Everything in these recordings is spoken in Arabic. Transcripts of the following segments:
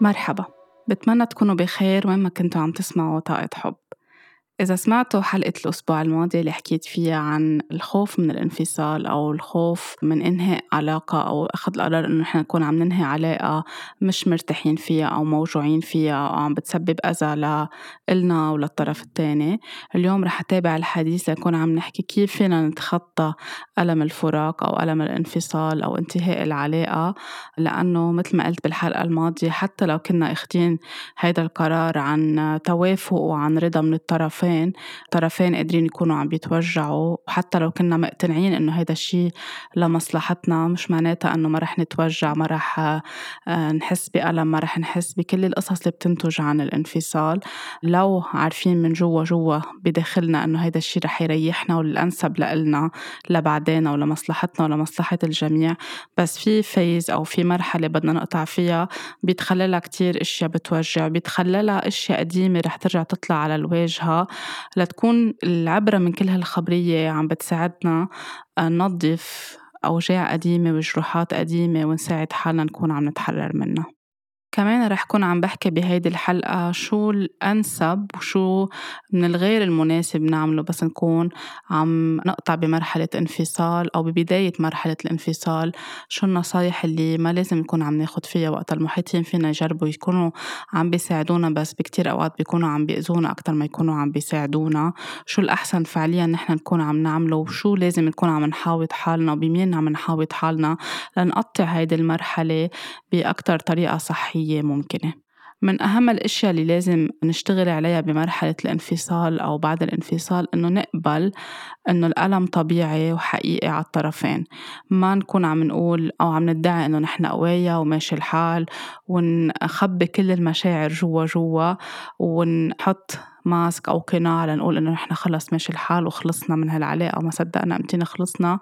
مرحبا. بتمنى تكونوا بخير وين ما كنتوا عم تسمعوا طاقة حب. إذا سمعتوا حلقة الأسبوع الماضي اللي حكيت فيها عن الخوف من الانفصال أو الخوف من إنهاء علاقة أو أخذ القرار إنه نحن نكون عم ننهي علاقة مش مرتاحين فيها أو موجوعين فيها أو عم بتسبب أذى لإلنا وللطرف التاني اليوم رح أتابع الحديث لنكون عم نحكي كيف فينا نتخطى ألم الفراق أو ألم الانفصال أو انتهاء العلاقة لأنه مثل ما قلت بالحلقة الماضية حتى لو كنا أخدين هيدا القرار عن توافق وعن رضا من الطرفين طرفين طرفين قادرين يكونوا عم بيتوجعوا وحتى لو كنا مقتنعين إنه هيدا الشيء لمصلحتنا مش معناتها إنه ما رح نتوجع ما رح آه، نحس بألم ما رح نحس بكل القصص اللي بتنتج عن الانفصال. لو عارفين من جوا جوا بداخلنا إنه هيدا الشيء رح يريحنا والأنسب لإلنا لبعدين ولمصلحتنا ولمصلحة الجميع بس في فيز أو في مرحلة بدنا نقطع فيها بيتخللها كتير إشياء بتوجع بيتخللها إشياء قديمة رح ترجع تطلع على الواجهة. لتكون العبرة من كل هالخبرية عم بتساعدنا آه، ننظف أوجاع قديمة وجروحات قديمة ونساعد حالنا نكون عم نتحرر منها. كمان رح كون عم بحكي بهيدي الحلقة شو الأنسب وشو من الغير المناسب نعمله بس نكون عم نقطع بمرحلة انفصال أو ببداية مرحلة الانفصال. شو النصايح اللي ما لازم نكون عم ناخد فيها وقت؟ المحيطين فينا يجربوا يكونوا عم بيساعدونا بس بكتير أوقات بيكونوا عم بيأذونا أكتر ما يكونوا عم بيساعدونا. شو الأحسن فعليا نحن نكون عم نعمله وشو لازم نكون عم نحاوط حالنا وبمين عم نحاوط حالنا لنقطع هيدي المرحلة بأكتر طريقة صحية؟ صحية ممكنة. من أهم الأشياء اللي لازم نشتغل عليها بمرحلة الانفصال أو بعد الانفصال إنه نقبل إنه الألم طبيعي وحقيقي على الطرفين. ما نكون عم نقول أو عم ندعي إنه نحن قوية وماشي الحال ونخبي كل المشاعر جوا جوا ونحط ماسك أو قناع لنقول إنه نحن خلص ماشي الحال وخلصنا من هالعلاقة وما صدقنا أمتين خلصنا.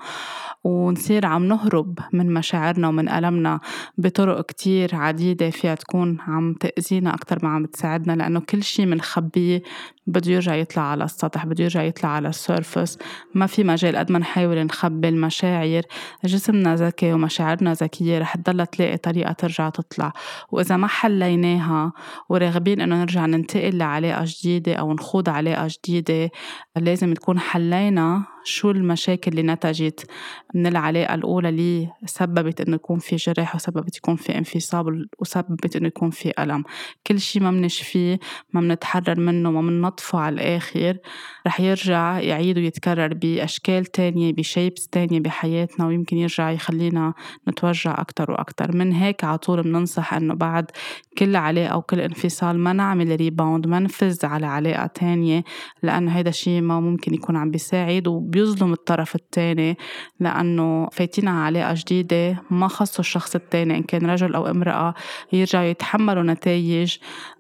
ونصير عم نهرب من مشاعرنا ومن ألمنا بطرق كتير عديدة فيها تكون عم تأذينا أكتر ما عم تساعدنا لأنه كل شي منخبيه بده يرجع يطلع على السطح بده يرجع يطلع على السيرفس ما في مجال قد ما نحاول نخبي المشاعر. جسمنا ذكي ومشاعرنا ذكية رح تضلها تلاقي طريقة ترجع تطلع. وإذا ما حليناها وراغبين إنه نرجع ننتقل لعلاقة جديدة أو نخوض علاقة جديدة لازم تكون حلينا شو المشاكل اللي نتجت من العلاقة الأولى اللي سببت إنه يكون في جرح وسببت يكون في انفصال وسببت إنه يكون في ألم. كل شي ما منشفيه ما منتحرر منه ما مننظفه على الآخر رح يرجع يعيد ويتكرر بأشكال تانية بشيبس تانية بحياتنا ويمكن يرجع يخلينا نتوجع أكتر وأكتر. من هيك على طول بننصح إنه بعد كل علاقة أو كل انفصال ما نعمل ريباوند ما نفز على علاقة تانية لأنه هيدا الشي ما ممكن يكون عم بيساعد. وبيظلم الطرف التاني لأنه فايتين على علاقة جديدة ما خصوا الشخص التاني إن كان رجل أو امرأة يرجعوا يتحملوا نتائج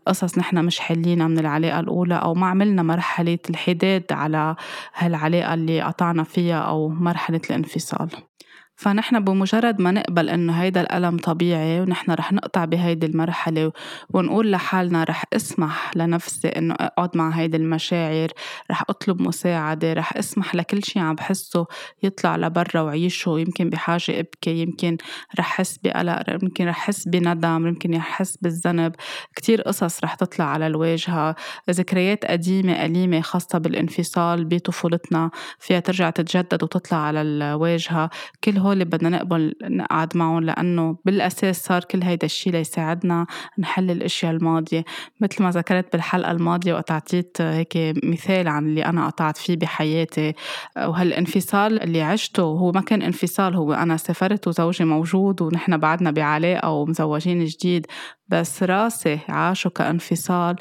قصص نحن مش حلينا من العلاقة الأولى أو ما عملنا مرحلة الحداد على هالعلاقة اللي قطعنا فيها أو مرحلة الانفصال. فنحن بمجرد ما نقبل إنه هيدا الألم طبيعي ونحن رح نقطع بهيدي المرحلة ونقول لحالنا رح اسمح لنفسي إنه أقعد مع هيدي المشاعر رح أطلب مساعدة رح اسمح لكل شي عم بحسه يطلع لبرا وعيشه يمكن بحاجة أبكي يمكن رح أحس بقلق يمكن رح أحس بندم يمكن رح أحس بالذنب. كتير قصص رح تطلع على الواجهة. ذكريات قديمة أليمة خاصة بالانفصال بطفولتنا فيها ترجع تتجدد وتطلع على الواجهة. كل هول بدنا نقبل نقعد معهم لأنه بالأساس صار كل هيدا الشي ليساعدنا نحل الأشياء الماضية. مثل ما ذكرت بالحلقة الماضية وقت أعطيت هيك مثال عن اللي أنا قطعت فيه بحياتي. وهالانفصال اللي عشته هو ما كان انفصال هو أنا سافرت وزوجي موجود ونحن بعدنا بعلاقة ومزوجين جديد. بس راسي عاشه كانفصال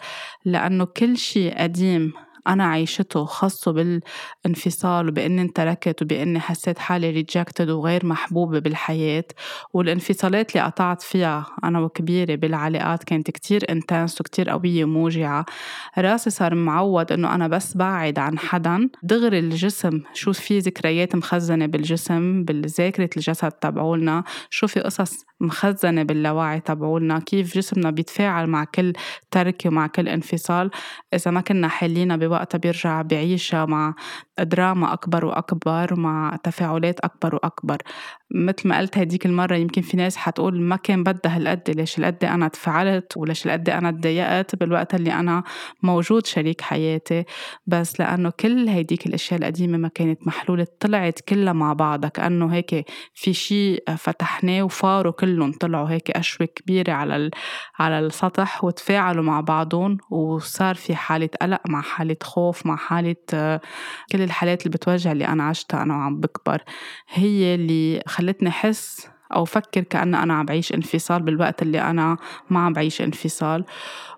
لأنه كل شي قديم أنا عيشته خاصة بالانفصال وبإني انتركت وبإني حسيت حالي rejected وغير محبوبة بالحياة والانفصالات اللي قطعت فيها أنا وكبيرة بالعلاقات كانت كتير انتنس وكتير قوية وموجعة. راسي صار معود إنه أنا بس بعد عن حدا. دغري الجسم شو في ذكريات مخزنة بالجسم بالذاكرة الجسد تبعولنا شو في قصص مخزنة باللاوعي تبعولنا كيف جسمنا بيتفاعل مع كل تركة ومع كل انفصال. إذا ما كنا حالينا بوقتها بيرجع بعيشها مع دراما أكبر وأكبر مع تفاعلات أكبر وأكبر. مثل ما قلت هديك المرة يمكن في ناس حتقول ما كان بدها هالقد ليش هالقد أنا تفعلت وليش هالقد أنا تضايقت بالوقت اللي أنا موجود شريك حياتي. بس لأنه كل هيديك الأشياء القديمة ما كانت محلولة طلعت كلها مع بعضها. كأنه هيك في شيء فتحناه وفاروا كلهم طلعوا هيك أشوي كبيرة على على السطح وتفاعلوا مع بعضهم وصار في حالة قلق مع حالة خوف مع حالة كل الحالات اللي بتوجع اللي أنا عشتها أنا وعم بكبر هي اللي خلتني أحس أو فكر كأن أنا عم بعيش انفصال بالوقت اللي أنا ما عم بعيش انفصال.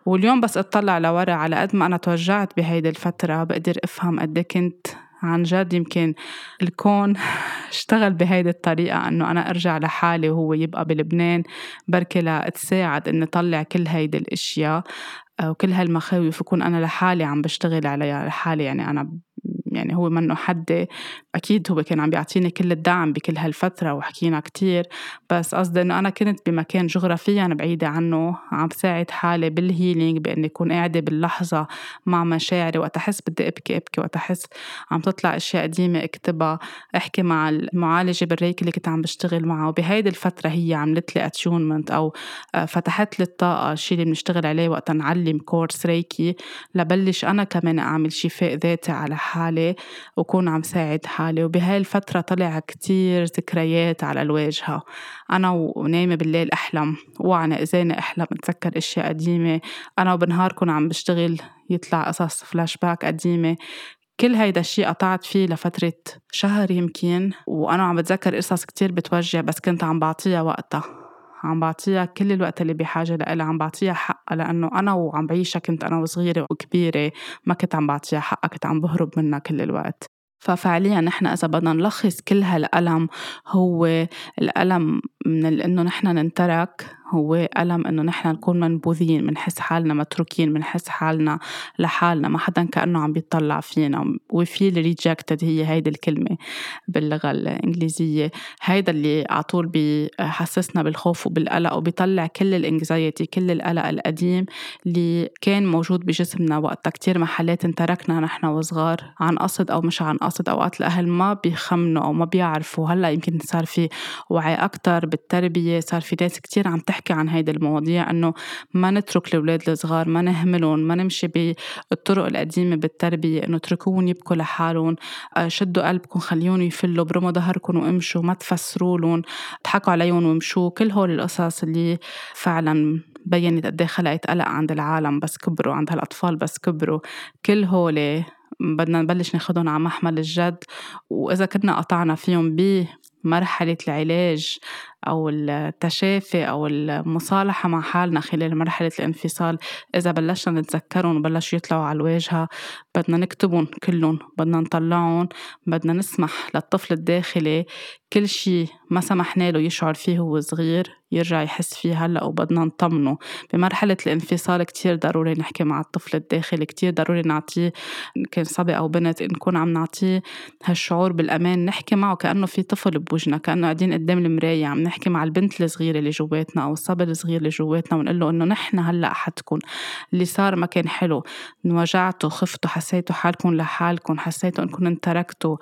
واليوم بس أطلع لورا على قد ما أنا توجعت بهيدي الفترة بقدر أفهم قد إيه كنت عن جد يمكن الكون اشتغل بهيدي الطريقة أنه أنا أرجع لحالي وهو يبقى بلبنان بركي لتساعد إني طلع كل هيدي الأشياء وكل هالمخاوف وكون أنا لحالي عم بشتغل عليها لحالي يعني أنا يعني هو منه حد أكيد هو كان عم بيعطيني كل الدعم بكل هالفترة وحكينا كتير بس قصدي إنه أنا كنت بمكان جغرافيا بعيدة عنه عم بساعد حالي بال healing بإني أكون قاعدة باللحظة مع مشاعري وقت أحس بدي أبكي أبكي وقت أحس عم تطلع أشياء قديمة أكتبها أحكي مع المعالجة بالريكي اللي كنت عم بشتغل معه وبهيدي الفترة هي عملت لي attunement أو آه، فتحت لي الطاقة الشيء اللي بنشتغل عليه وقت نعلم course ريكي لبلش أنا كمان أعمل شفاء ذاتي على حالي وكون عم ساعد حالي وبهاي الفترة طلع كتير ذكريات على الواجهة. أنا ونايمة بالليل أحلم وعم إذاني أحلم أتذكر أشياء قديمة. أنا وبنهار كون عم بشتغل يطلع قصص فلاش باك قديمة. كل هيدا الشيء قطعت فيه لفترة شهر يمكن وأنا عم بتذكر قصص كتير بتوجع بس كنت عم بعطيها وقتها. عم بعطيها كل الوقت اللي بحاجة لها عم بعطيها حقها لأنه أنا وعم بعيشها كنت أنا وصغيرة وكبيرة ما كنت عم بعطيها حقها كنت عم بهرب منها كل الوقت. ففعليا نحن إذا بدنا نلخص كل هالألم هو الألم من إنه نحن ننترك هو ألم إنه نحن نكون منبوذين بنحس حالنا متروكين بنحس حالنا لحالنا ما حدا كأنه عم بيطلع فينا. we feel rejected هي هيدي الكلمة باللغة الإنجليزية. هيدا اللي على طول بيحسسنا بالخوف وبالقلق وبيطلع كل الانكزايتي كل القلق القديم اللي كان موجود بجسمنا وقتها. كتير محلات انتركنا نحن وصغار عن قصد أو مش عن قصد. أوقات الأهل ما بيخمنوا أو ما بيعرفوا. هلأ يمكن صار في وعي أكتر بالتربية صار في ناس كتير عم تحكي عن هيدي المواضيع إنه ما نترك الأولاد الصغار ما نهملهم ما نمشي بالطرق القديمة بالتربية إنه اتركوهم يبكوا لحالهم آه، شدوا قلبكم خليهم يفلوا برموا ظهركم وامشوا ما تفسروا لهم اضحكوا عليهم وامشوا كل هول القصص اللي فعلا بينت قد إيه خلقت قلق عند العالم بس كبروا عند هالأطفال بس كبروا. كل هول بدنا نبلش ناخدهم على محمل الجد وإذا كنا قطعنا فيهم بمرحلة العلاج. أو التشافي أو المصالحة مع حالنا خلال مرحلة الانفصال. إذا بلشنا نتذكرهم وبلشوا يطلعوا على الواجهة بدنا نكتبهم كلهم بدنا نطلعهم بدنا نسمح للطفل الداخلي كل شيء ما سمحنا له يشعر فيه وهو صغير يرجع يحس فيه هلأ وبدنا نطمنه. بمرحلة الانفصال كتير ضروري نحكي مع الطفل الداخلي كتير ضروري نعطيه كان صبي أو بنت نكون عم نعطيه هالشعور بالأمان نحكي معه كأنه في طفل بوجهنا كأنه قاعدين قدام المراية عم نحكي مع البنت الصغيرة اللي جواتنا أو الصبي الصغير اللي جواتنا ونقول له إنه نحن هلأ حدكم اللي صار ما كان حلو انوجعتوا خفتوا حسيتوا حالكم لحالكم حسيتوا إنكم انتركتوا.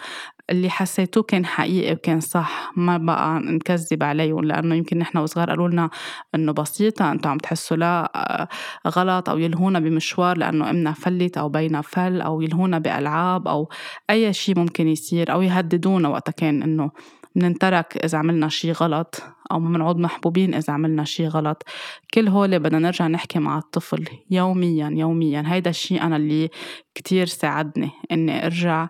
اللي حسيتوه كان حقيقي وكان صح. ما بقى نكذب عليهم لأنه يمكن نحن وصغار قالوا لنا إنه بسيطة أنتوا عم تحسوا لا آه، غلط أو يلهونا بمشوار لأنه إمنا فلت أو بينا فل أو يلهونا بألعاب أو أي شيء ممكن يصير أو يهددونا وقتها كان إنه مننترك إذا عملنا شي غلط أو منعود محبوبين إذا عملنا شي غلط. كل هول بدنا نرجع نحكي مع الطفل يوميا يوميا. هيدا الشي أنا اللي كتير ساعدني إني أرجع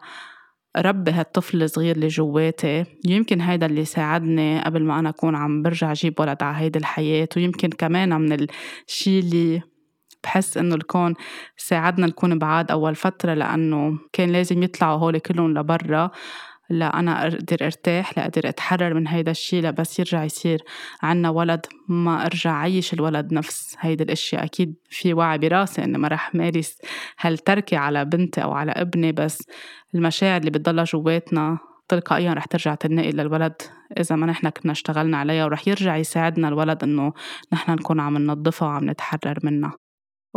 ربي هالطفل الصغير اللي جواتي يمكن هيدا اللي ساعدني قبل ما أنا أكون عم برجع أجيب ولد على هيدي الحياة ويمكن كمان من الشي اللي بحس إنه الكون ساعدنا نكون بعاد أول فترة لأنه كان لازم يطلعوا هول كلهم لبرا. لا أنا أقدر أرتاح لا أقدر أتحرر من هيدا الشي لا بس يرجع يصير عنا ولد ما أرجع عيش الولد نفس. هيدا الأشياء أكيد في وعي براسي إني ما رح مارس هالتركة على بنتي أو على ابني بس المشاعر اللي بتضلها جواتنا تلقائيا رح ترجع تنقل للولد إذا ما نحن كنا اشتغلنا عليها ورح يرجع يساعدنا الولد إنه نحن نكون عم ننظفها وعم نتحرر منها.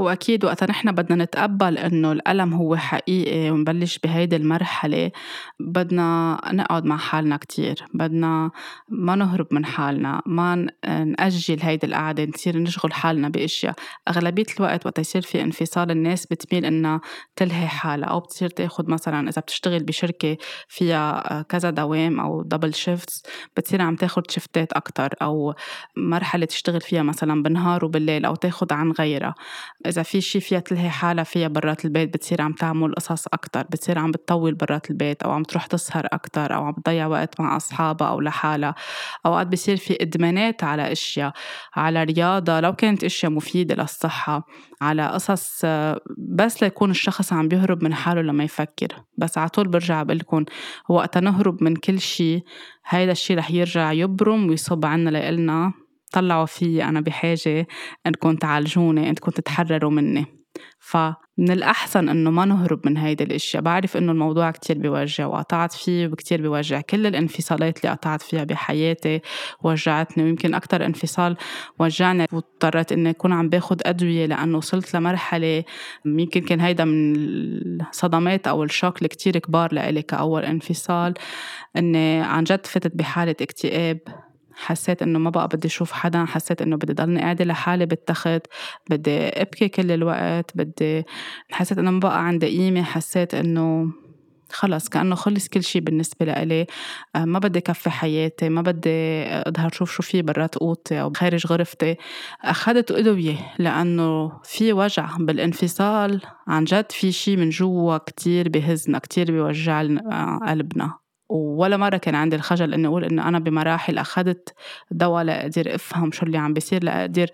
وأكيد وقتا نحن بدنا نتقبل إنه الألم هو حقيقي ونبلش بهيدي المرحلة بدنا نقعد مع حالنا كتير بدنا ما نهرب من حالنا ما نأجل هيدي القعدة نصير نشغل حالنا بأشياء. أغلبية الوقت وقت يصير في انفصال الناس بتميل إنها تلهي حالها أو بتصير تاخد مثلا إذا بتشتغل بشركة فيها كذا دوام أو double shifts بتصير عم تاخد shiftات أكتر أو مرحلة تشتغل فيها مثلا بالنهار وبالليل أو تاخد عن غيرها. إذا في شي فيها تلهي حالها فيها برات البيت بتصير عم تعمل قصص أكتر بتصير عم بتطول برات البيت أو عم تروح تسهر أكتر أو عم بتضيع وقت مع أصحابها أو لحالها. أوقات بصير في إدمانات على أشياء على رياضة لو كانت أشياء مفيدة للصحة على قصص بس ليكون الشخص عم بيهرب من حاله لما يفكر. بس على طول برجع بقول وقتا نهرب من كل شيء هيدا الشيء رح يرجع يبرم ويصب عنا لإلنا. طلعوا في أنا بحاجة أنكم تعالجوني أنكم تتحرروا مني. فمن الأحسن إنه ما نهرب من هيدي الأشياء بعرف إنه الموضوع كتير بيوجع وقطعت فيه وكتير بيوجع كل الانفصالات اللي قطعت فيها بحياتي وجعتني ويمكن أكتر انفصال وجعني واضطريت إني أكون عم باخد أدوية لأنه وصلت لمرحلة يمكن كان هيدا من الصدمات أو الشوك الكتير كبار لإلي كأول انفصال إني عن جد فتت بحالة اكتئاب. حسيت إنه ما بقى بدي أشوف حدا حسيت إنه بدي ضلني قاعدة لحالي بالتخت بدي أبكي كل الوقت بدي حسيت إنه ما بقى عندي قيمة حسيت إنه خلص كأنه خلص كل شيء بالنسبة لإلي. آه، ما بدي كفي حياتي ما بدي أظهر شوف شو في برات أوضتي أو خارج غرفتي. أخذت أدوية لأنه في وجع بالانفصال. عن جد في شيء من جوا كتير بهزنا كتير بيوجع قلبنا. ولا مرة كان عندي الخجل إني أقول إنه أنا بمراحل أخذت دواء لأقدر أفهم شو اللي عم بيصير لأقدر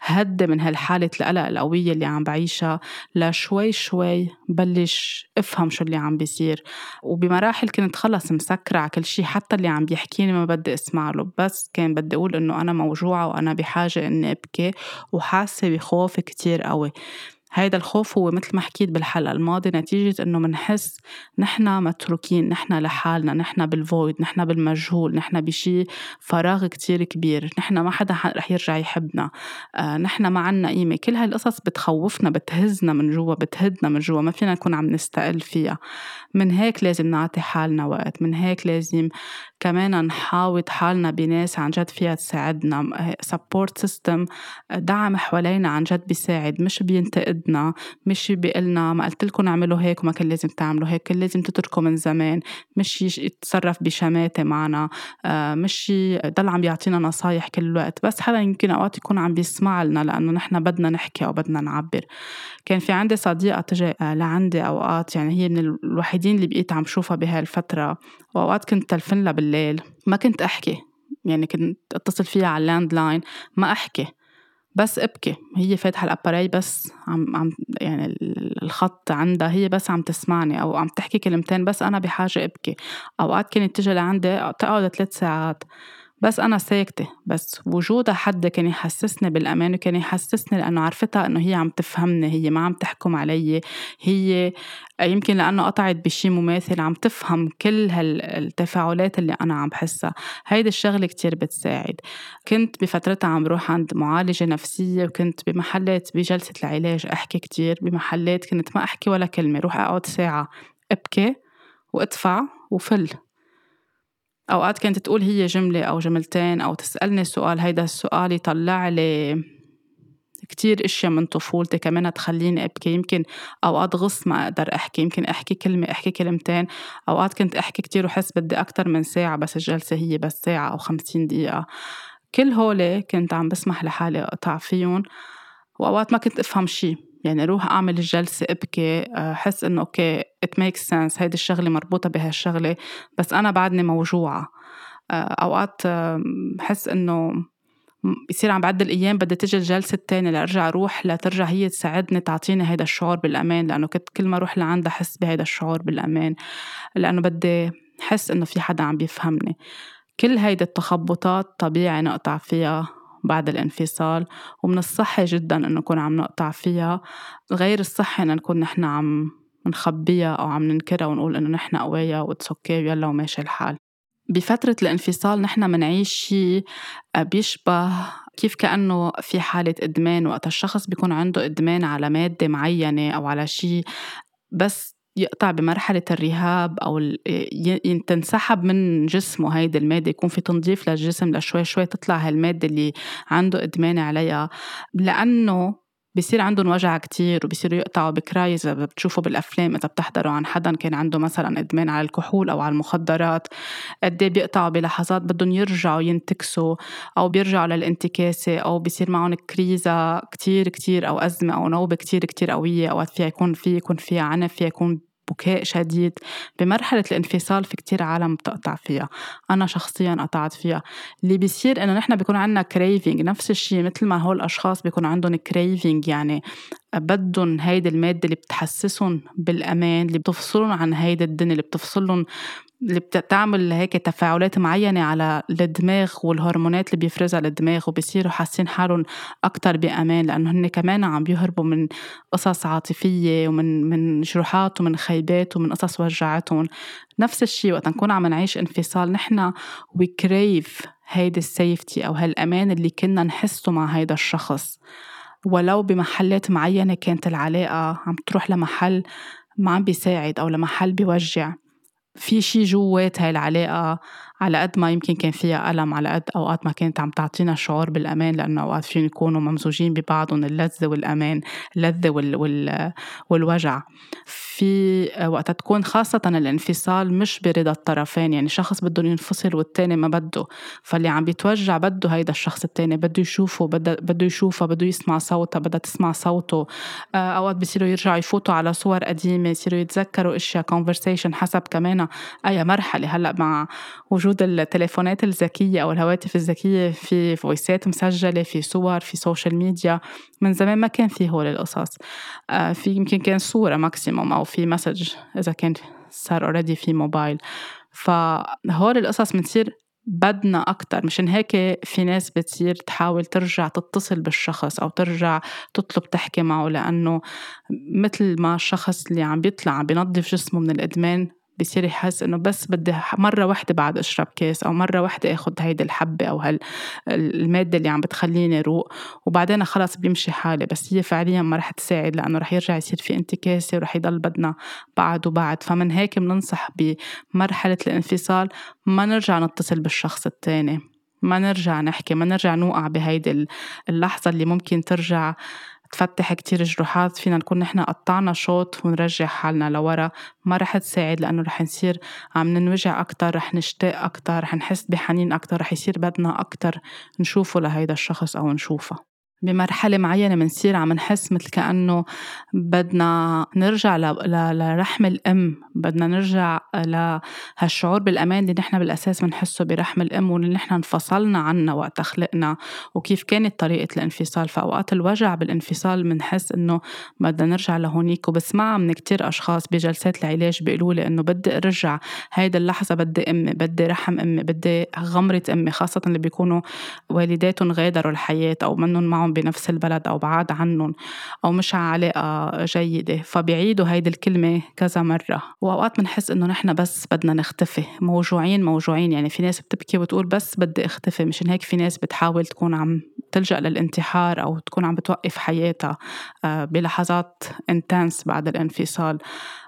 هدي من هالحالة القلق القوية اللي عم بعيشها لشوي شوي بلش أفهم شو اللي عم بيصير. وبمراحل كنت خلص مسكرة على كل شي حتى اللي عم بيحكيني ما بدي أسمع له بس كان بدي أقول إنه أنا موجوعة وأنا بحاجة إني أبكي وحاسة بخوف كتير قوي. هيدا الخوف هو مثل ما حكيت بالحلقة الماضية نتيجة إنه منحس نحنا متروكين نحنا لحالنا نحنا بالفويد نحنا بالمجهول نحنا بشي فراغ كتير كبير نحنا ما حدا رح يرجع يحبنا. آه نحنا ما عنا قيمة. كل هاي القصص بتخوفنا بتهزنا من جوا بتهدنا من جوا ما فينا نكون عم نستقل فيها. من هيك لازم نعطي حالنا وقت من هيك لازم كمان نحاوط حالنا بناس عن جد فيها تساعدنا. support system دعم حوالينا عن جد بيساعد مش بينتقدنا مش بيقلنا ما قلت لكم اعملوا هيك وما كان لازم تعملوا هيك كان لازم تتركوا من زمان مش يتصرف بشماتة معنا آه، مش يضل عم يعطينا نصايح كل الوقت. بس حدا يمكن أوقات يكون عم بيسمع لنا لأنه نحن بدنا نحكي أو بدنا نعبر. كان في عندي صديقة تجي آه، لعندي أوقات يعني هي من الوحيدين اللي بقيت عم شوفها بهالفترة وأوقات كنت تلفن لها بالليل. ما كنت أحكي. يعني كنت أتصل فيها على ال landline ما أحكي. بس أبكي. هي فاتحة ال appareil بس عم عم يعني الخط عندها هي بس عم تسمعني أو عم تحكي كلمتين بس أنا بحاجة أبكي. أوقات كانت تجي لعندي تقعد ثلاث ساعات. بس أنا ساكتة بس وجودها حدا كان يحسسني بالأمان وكان يحسسني لأنه عرفتها إنه هي عم تفهمني هي ما عم تحكم علي هي يمكن لأنه قطعت بشي مماثل عم تفهم كل هالتفاعلات اللي أنا عم بحسها. هيدي الشغلة كتير بتساعد. كنت بفترتها عم بروح عند معالجة نفسية وكنت بمحلات بجلسة العلاج أحكي كتير بمحلات كنت ما أحكي ولا كلمة روح أقعد ساعة أبكي وأدفع وفل. أوقات كانت تقول هي جملة أو جملتين أو تسألني سؤال هيدا السؤال يطلع لي كتير إشياء من طفولتي كمان تخليني أبكي. يمكن أوقات غص ما أقدر أحكي يمكن أحكي كلمة أحكي كلمتين. أوقات كنت أحكي كتير وحس بدي أكتر من ساعة بس الجلسه هي بس ساعة أو خمسين دقيقة. كل هول كنت عم بسمح لحالي أقطع فيهم وأوقات ما كنت أفهم شي. يعني أروح أعمل الجلسة أبكي احس إنه okay it makes sense هيدي الشغلة مربوطة بهالشغلة بس أنا بعدني موجوعة. آه، أوقات بحس إنه يصير عم بعد الأيام بدي تجي الجلسة الثانية لأرجع أروح لترجع هي تساعدني تعطيني هيدا الشعور بالأمان لأنه كنت كل ما أروح لعندها احس بهيدا الشعور بالأمان لأنه بدي احس إنه في حدا عم بيفهمني. كل هيدي التخبطات طبيعي نقطع فيها بعد الانفصال ومن الصحي جدا إنه نكون عم نقطع فيها. غير الصحي إنه نكون نحن عم نخبيها أو عم ننكرها ونقول إنه نحن قوية وإتس أوكي ويلا وماشي الحال. بفترة الانفصال نحن منعيش شيء بيشبه كيف كأنه في حالة إدمان وقت الشخص بيكون عنده إدمان على مادة معينة أو على شيء بس يقطع بمرحلة الرهاب أو تنسحب من جسمه هيدي المادة يكون في تنظيف للجسم لشوي شوي تطلع هالمادة اللي عنده إدمان عليها. لأنه بصير عندهم وجع كتير وبصيروا يقطعوا بكرايز إذا بتشوفوا بالأفلام إذا بتحضروا عن حدا كان عنده مثلا إدمان على الكحول أو على المخدرات قد إيه بيقطعوا بلحظات بدهم يرجعوا ينتكسوا أو بيرجعوا للانتكاسة أو بصير معهم crise ة كتير كتير أو أزمة أو نوبة كتير كتير قوية أوقات فيها يكون في يكون فيها عنف فيها يكون بكاء شديد بمرحلة الانفصال في كتير عالم بتقطع فيها. أنا شخصيا قطعت فيها. اللي بيصير إنه نحن بيكون عندنا craving نفس الشيء مثل ما هول الأشخاص بيكون عندهم craving يعني بدهم هيدي المادة اللي بتحسسهم بالأمان اللي بتفصلهم عن هيدي الدنيا اللي بتفصلهم اللي بتعمل هيك تفاعلات معينة على الدماغ والهرمونات اللي بيفرزها الدماغ وبصيروا حاسين حالهم أكتر بأمان لأنه هن كمان عم بيهربوا من قصص عاطفية ومن من جروحات ومن خيبات ومن قصص وجعتهم. نفس الشيء وقت نكون عم نعيش انفصال نحن وي كريف هيدي السيفتي أو هالأمان اللي كنا نحسه مع هيدا الشخص. ولو بمحلات معينة كانت العلاقة عم تروح لمحل ما عم بيساعد أو لمحل بيوجع. في شي جوات هاي العلاقة على قد ما يمكن كان فيها ألم على قد أوقات ما كانت عم تعطينا شعور بالأمان لأنه أوقات فيهم يكونوا ممزوجين ببعضهم اللذة والأمان اللذة وال... وال... والوجع. في وقت تكون خاصة الانفصال مش برضا الطرفين يعني شخص بده ينفصل والتاني ما بده. فاللي عم بيتوجع بده هيدا الشخص التاني بده يشوفه بده بده يشوفه بده يسمع صوتها بدها تسمع صوته. آه، أوقات بيصيروا يرجعوا يفوتوا على صور قديمة يصيروا يتذكروا أشياء conversation حسب كمان أي مرحلة. هلأ مع وجود التليفونات الذكية أو الهواتف الذكية في voiceات مسجلة في صور في social media من زمان ما كان في هول القصص آه، في يمكن كان صورة maximum أو في message إذا كان صار already في موبايل فهول القصص بتصير بدنا أكتر. مشان هيك في ناس بتصير تحاول ترجع تتصل بالشخص أو ترجع تطلب تحكي معه لأنه مثل ما الشخص اللي عم بيطلع عم بينظف جسمه من الإدمان بصير يحس إنه بس بدي مرة واحدة بعد أشرب كاس أو مرة واحدة آخد هيدي الحبة أو هال المادة اللي عم بتخليني روق وبعدين خلص بيمشي حالي. بس هي فعليا ما رح تساعد لأنه رح يرجع يصير في انتكاسة ورح يضل بدنا بعد وبعد فمن هيك بننصح بمرحلة الانفصال ما نرجع نتصل بالشخص التاني ما نرجع نحكي ما نرجع نوقع بهيدي اللحظة اللي ممكن ترجع تفتح كتير جروحات فينا نكون نحن قطعنا شوط ونرجع حالنا لورا. ما رح تساعد لأنه رح نصير عم ننوجع أكتر رح نشتاق أكتر رح نحس بحنين أكتر رح يصير بدنا أكتر نشوفه لهيدا الشخص أو نشوفها بمرحلة معينة بنصير عم نحس مثل كأنه بدنا نرجع لرحم الأم بدنا نرجع لهالشعور بالأمان اللي نحن بالأساس بنحسه برحم الأم واللي نحن انفصلنا عنها وقت خلقنا وكيف كانت طريقة الانفصال. فأوقات الوجع بالانفصال بنحس إنه بدنا نرجع لهونيك. وبسمعها من كتير أشخاص بجلسات العلاج بيقولوا لي إنه بدي أرجع هيدا اللحظة بدي أمي بدي رحم أمي بدي غمرة أمي خاصة اللي بيكونوا والداتهم غادروا الحياة أو منهم معهم بنفس البلد أو بعاد عنهم أو مش على علاقة جيدة فبيعيدوا هيدي الكلمة كذا مرة. وأوقات بنحس إنه نحن بس بدنا نختفي. موجوعين موجوعين. يعني في ناس بتبكي وتقول بس بدي أختفي. مشان هيك في ناس بتحاول تكون عم تلجأ للانتحار أو تكون عم بتوقف حياتها آه، بلحظات انتنس بعد الانفصال.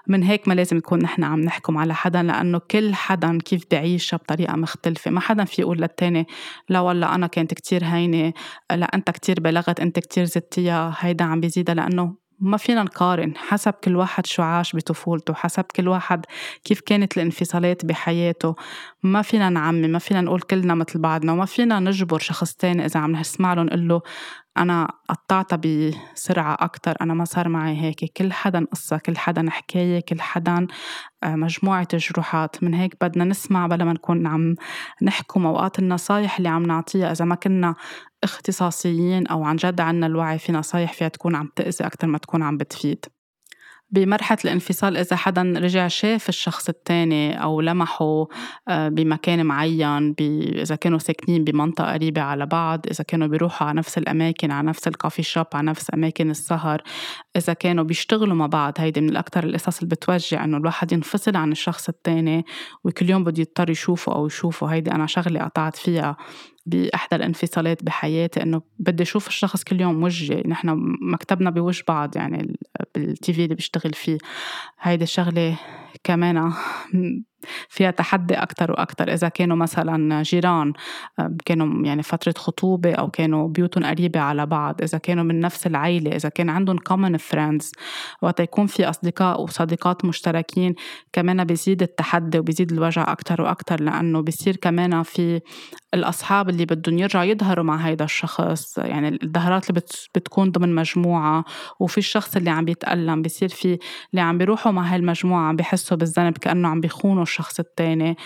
من هيك ما لازم نكون نحن عم نحكم على حدا لأنه كل حدا كيف بعيشها بطريقة مختلفة؟ ما حدا في يقول للتاني لا والله أنا كانت كتير هينة لا أنت كتير بلغت أنت كتير زدتيها هيدا عم بيزيدها. لأنه ما فينا نقارن حسب كل واحد شو عاش بطفولته حسب كل واحد كيف كانت الانفصالات بحياته. ما فينا نعمي ما فينا نقول كلنا مثل بعضنا وما فينا نجبر شخص تاني إذا عم نسمع له نقول له أنا قطعتها بسرعة أكتر أنا ما صار معي هيك. كل حدا قصة كل حدا حكاية كل حدا آه، مجموعة جروحات من هيك بدنا نسمع بلا ما نكون عم نحكم أوقات النصايح اللي عم نعطيها. إذا ما كنا اختصاصيين أو عن جد عنا الوعي في نصايح فيها تكون عم تأذي أكتر ما تكون عم بتفيد. بمرحلة الانفصال إذا حدا رجع شاف الشخص التاني أو لمحه آه، بمكان معين إذا كانوا ساكنين بمنطقة قريبة على بعض إذا كانوا بيروحوا على نفس الأماكن على نفس الكافي شوب على نفس أماكن السهر إذا كانوا بيشتغلوا مع بعض. هيدي من الأكثر القصص اللي بتوجع إنه الواحد ينفصل عن الشخص التاني وكل يوم بده يضطر يشوفه أو يشوفه. هيدي أنا شغلة قطعت فيها. بإحدى الانفصالات بحياتي إنه بدي أشوف الشخص كل يوم وجهي. نحن مكتبنا بوجه بعض يعني بالتي في اللي بشتغل فيه. هيدي الشغلة كمان فيها تحدي أكتر وأكتر. إذا كانوا مثلا جيران كانوا يعني فترة خطوبة أو كانوا بيوتهم قريبة على بعض إذا كانوا من نفس العيلة إذا كان عندهم common friends وقت يكون في أصدقاء وصديقات مشتركين كمان بيزيد التحدي وبيزيد الوجع أكتر وأكتر لأنه بيصير كمان في الأصحاب اللي بدهم يرجعوا يظهروا مع هيدا الشخص. يعني الظهرات اللي بتكون ضمن مجموعة وفي الشخص اللي عم بيتألم بيصير في اللي عم بيروحوا مع هالمجموعة عم بيحسوا بالذنب كأنه عم بيخونوا الشخص التاني.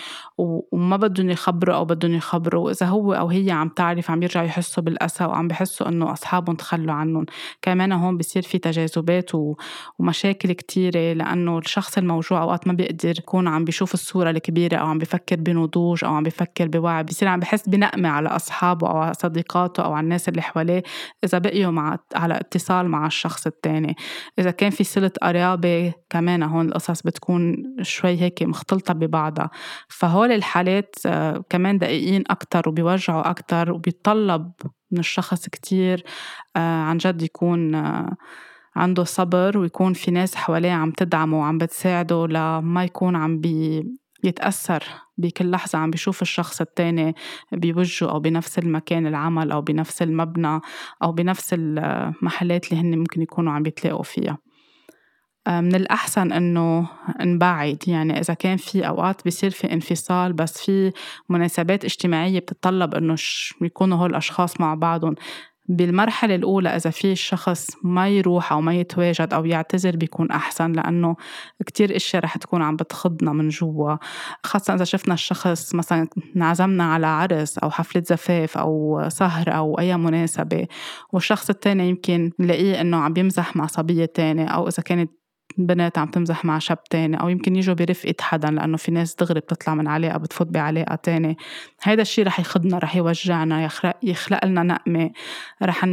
وما بدهم يخبروا أو بدهم يخبروا. وإذا هو أو هي عم تعرف عم يرجعوا يحسوا بالأسى وعم بيحسوا إنه أصحابهم تخلوا عنهم. كمان هون بصير في تجاذبات ومشاكل كتيرة لأنه الشخص الموجوع أوقات ما بيقدر يكون عم بيشوف الصورة الكبيرة أو عم بيفكر بنضوج أو عم بيفكر بوعي. بصير عم بحس بنقمة على أصحابه أو على صديقاته أو على الناس اللي حواليه إذا بقيوا مع على اتصال مع الشخص التاني. إذا كان في صلة قرابة كمان هون القصص بتكون شوي هيك مختلطة ببعضها. فهول الحالات آه، كمان دقيقين أكتر وبيوجعوا أكتر وبيتطلب من الشخص كتير آه، عن جد يكون آه، عنده صبر ويكون في ناس حواليه عم تدعمه وعم بتساعده لما يكون عم بي يتأثر بكل لحظة عم بيشوف الشخص التاني بوجهه أو بنفس المكان العمل أو بنفس المبنى أو بنفس المحلات اللي هن ممكن يكونوا عم بيتلاقوا فيها. آه، من الأحسن إنه نبعد يعني إذا كان في أوقات بيصير في انفصال بس في مناسبات اجتماعية بتتطلب إنه يكونوا هول الأشخاص مع بعضهم. بالمرحلة الأولى إذا في شخص ما يروح أو ما يتواجد أو يعتذر بيكون أحسن لأنه كتير أشياء رح تكون عم بتخضنا من جوا. خاصة إذا شفنا الشخص مثلا انعزمنا على عرس أو حفلة زفاف أو سهرة أو أي مناسبة والشخص التاني يمكن نلاقيه إنه عم بيمزح مع صبية تانية أو إذا كانت بنات عم تمزح مع شاب تاني أو يمكن يجوا برفقة حدا لأنه في ناس دغري بتطلع من علاقة بتفوت بعلاقة تاني. هيدا الشي رح يخدنا رح يوجعنا يخلق, يخلق لنا نقمة. رح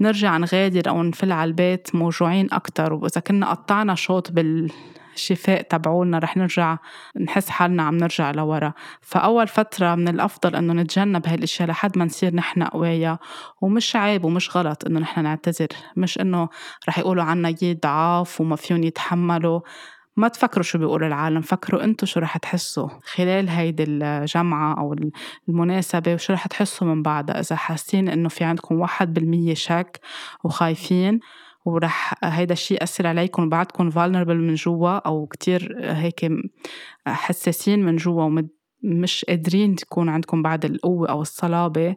نرجع نغادر أو نفل على البيت موجوعين أكتر. وإذا كنا قطعنا شوط بال الشفاء تبعولنا رح نرجع نحس حالنا عم نرجع لورا. فأول فترة من الأفضل إنه نتجنب هالأشياء لحد ما نصير نحن قوايا ومش عيب ومش غلط إنه نحن نعتذر. مش إنه رح يقولوا عنا يي ضعاف وما فيهم يتحملوا. ما تفكروا شو بيقول العالم فكروا انتو شو رح تحسوا خلال هيدي الجمعة أو المناسبة وشو رح تحسوا من بعدها. إذا حاسين إنه في عندكم واحد بالمية شك وخايفين ورح هيدا الشيء يأثر عليكم وبعدكم vulnerable من جوا أو كتير هيك حساسين من جوا ومش قادرين تكون عندكم بعد القوة أو الصلابة.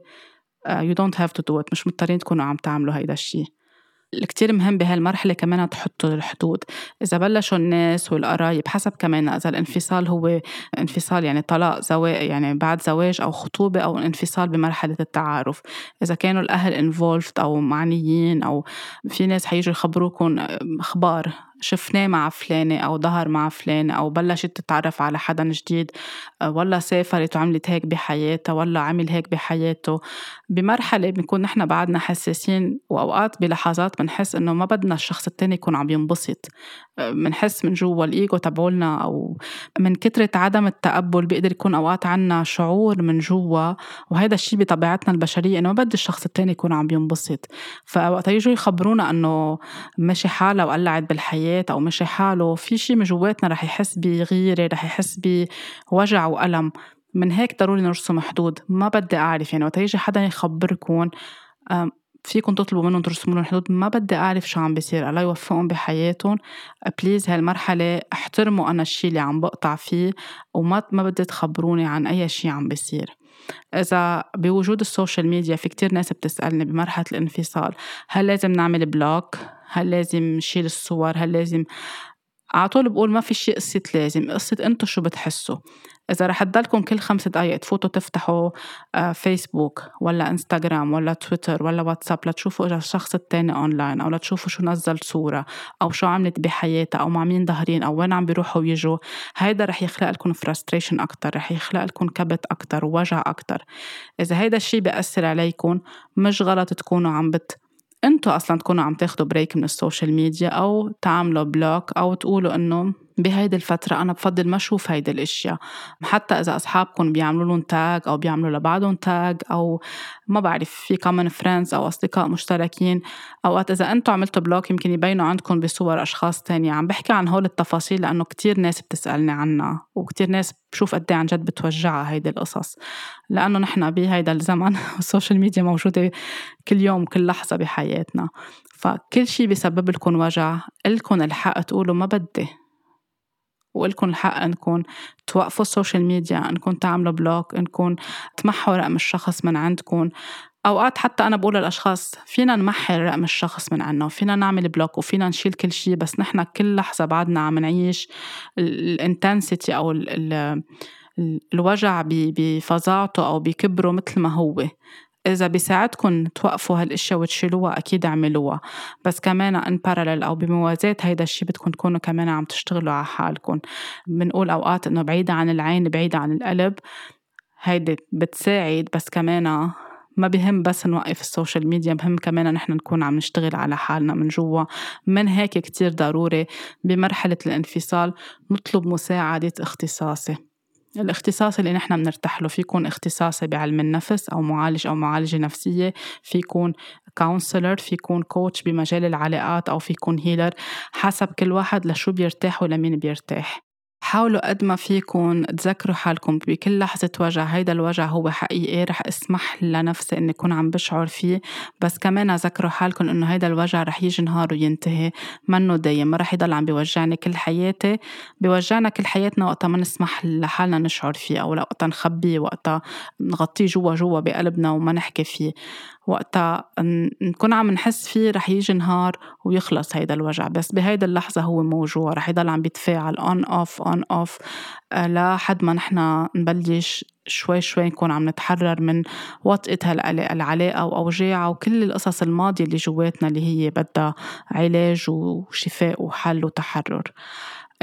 uh, you don't have to do it. مش مضطرين تكونوا عم تعملوا هيدا الشيء الكتير مهم بهالمرحلة كمان تحطوا الحدود. إذا بلشوا الناس والقرايب حسب كمان إذا الانفصال هو انفصال يعني طلاق زواج يعني بعد زواج أو خطوبة أو انفصال بمرحلة التعارف. إذا كانوا الأهل involved أو معنيين أو في ناس حيجوا يخبروكم أخبار شفناه مع فلانة أو ظهر مع فلانة أو بلشت تتعرف على حدا جديد آه، ولا سافرت وعملت هيك بحياتها ولا عمل هيك بحياته. بمرحلة بنكون نحن بعدنا حساسين وأوقات بلحظات بنحس إنه ما بدنا الشخص التاني يكون عم ينبسط. بنحس من جوا الإيجو تبعولنا أو من كترة عدم التقبل بيقدر يكون أوقات عنا شعور من جوا وهذا الشيء بطبيعتنا البشرية إنه ما بدي الشخص التاني يكون عم ينبسط. فوقت يجوا يخبرونا إنه ماشي حالها وقلعت بالحياة. أو ماشي حاله في شيء من جواتنا رح يحس بغيرة رح يحس بوجع وألم. من هيك ضروري نرسم حدود. ما بدي أعرف يعني وقت يجي حدا يخبركم فيكم تطلبوا منهم ترسموا لهم حدود. ما بدي أعرف شو عم بيصير. الله يوفقهم بحياتهم. بليز هالمرحلة احترموا أنا الشي اللي عم بقطع فيه وما ما بدي تخبروني عن أي شي عم بيصير. إذا بوجود ال social media في كتير ناس بتسألني بمرحلة الانفصال هل لازم نعمل block؟ هل لازم نشيل الصور؟ هل لازم؟ على طول بقول ما في شيء قصة لازم قصة انتو شو بتحسوا؟ إذا رح تضلكم كل خمس دقايق تفوتوا تفتحوا آه، فيسبوك ولا انستغرام ولا تويتر ولا واتساب لتشوفوا إذا الشخص التاني أونلاين أو لتشوفوا شو نزل صورة أو شو عملت بحياتها أو مع مين ظاهرين أو وين عم بيروحوا ويجوا. هيدا رح يخلق لكم frustration أكتر رح يخلق لكم كبت أكتر ووجع أكتر. إذا هيدا الشي بيأثر عليكم مش غلط تكونوا عم بت أنتوا أصلا تكونوا عم تاخدوا break من ال social media أو تعملوا block أو تقولوا إنه بهيدي الفترة أنا بفضل ما أشوف هيدي الأشياء. حتى إذا أصحابكم بيعملوا لهم tag أو بيعملوا لبعضهم tag أو ما بعرف في common friends أو أصدقاء مشتركين أوقات إذا أنتم عملتوا block يمكن يبينوا عندكم بصور أشخاص تانية. عم بحكي عن هول التفاصيل لأنه كتير ناس بتسألني عنها وكتير ناس بشوف قد إيه عن جد بتوجعها هيدي القصص. لأنه نحن بهيدا الزمن ال social media موجودة كل يوم كل لحظة بحياتنا. فكل شي بيسبب لكم وجع إلكم الحق تقولوا ما بدي. وإلكم الحق انكم توقفوا ال social media انكم تعملوا block انكم تمحوا رقم الشخص من عندكم. أوقات حتى أنا بقول للأشخاص فينا نمحي رقم الشخص من عنا وفينا نعمل block وفينا نشيل كل شيء بس نحن كل لحظة بعدنا عم نعيش ال intensity أو ال ال الوجع بفظاعته أو بكبره مثل ما هو. إذا بيساعدكم توقفوا هالأشياء وتشيلوها أكيد اعملوها. بس كمان in parallel أو بموازاة هيدا الشيء بدكم تكونوا كمان عم تشتغلوا على حالكم بنقول أوقات إنه بعيدة عن العين بعيدة عن القلب هيدي بتساعد بس كمان ما بهم بس نوقف ال social media بهم كمان نحن نكون عم نشتغل على حالنا من جوا. من هيك كتير ضروري بمرحلة الانفصال نطلب مساعدة اختصاصي. الاختصاص اللي نحن بنرتاح له في يكون اختصاصي بعلم النفس أو معالج أو معالجة نفسية في يكون counselor في يكون coach بمجال العلاقات أو في يكون healer حسب كل واحد لشو بيرتاح ولمين بيرتاح. حاولوا قد ما فيكم تذكروا حالكم بكل لحظة وجع هيدا الوجع هو حقيقي رح اسمح لنفسي إني أكون عم بشعر فيه. بس كمان ذكروا حالكم إنه هيدا الوجع رح يجي نهار وينتهي منه دايم؟ ما رح يضل عم بيوجعني كل حياتي. بيوجعنا كل حياتنا وقتها ما نسمح لحالنا نشعر فيه أو وقتها نخبيه وقتها نغطيه جوا جوا بقلبنا وما نحكي فيه. وقتها نكون عم نحس فيه رح يجي نهار ويخلص هيدا الوجع. بس بهيدا اللحظة هو موجوع رح يضل عم بيتفاعل on off on off لحد ما نحن نبلش شوي شوي نكون عم نتحرر من وطأة هالعلاقة وأوجاعها وكل القصص الماضية اللي جواتنا اللي هي بدها علاج وشفاء وحل وتحرر.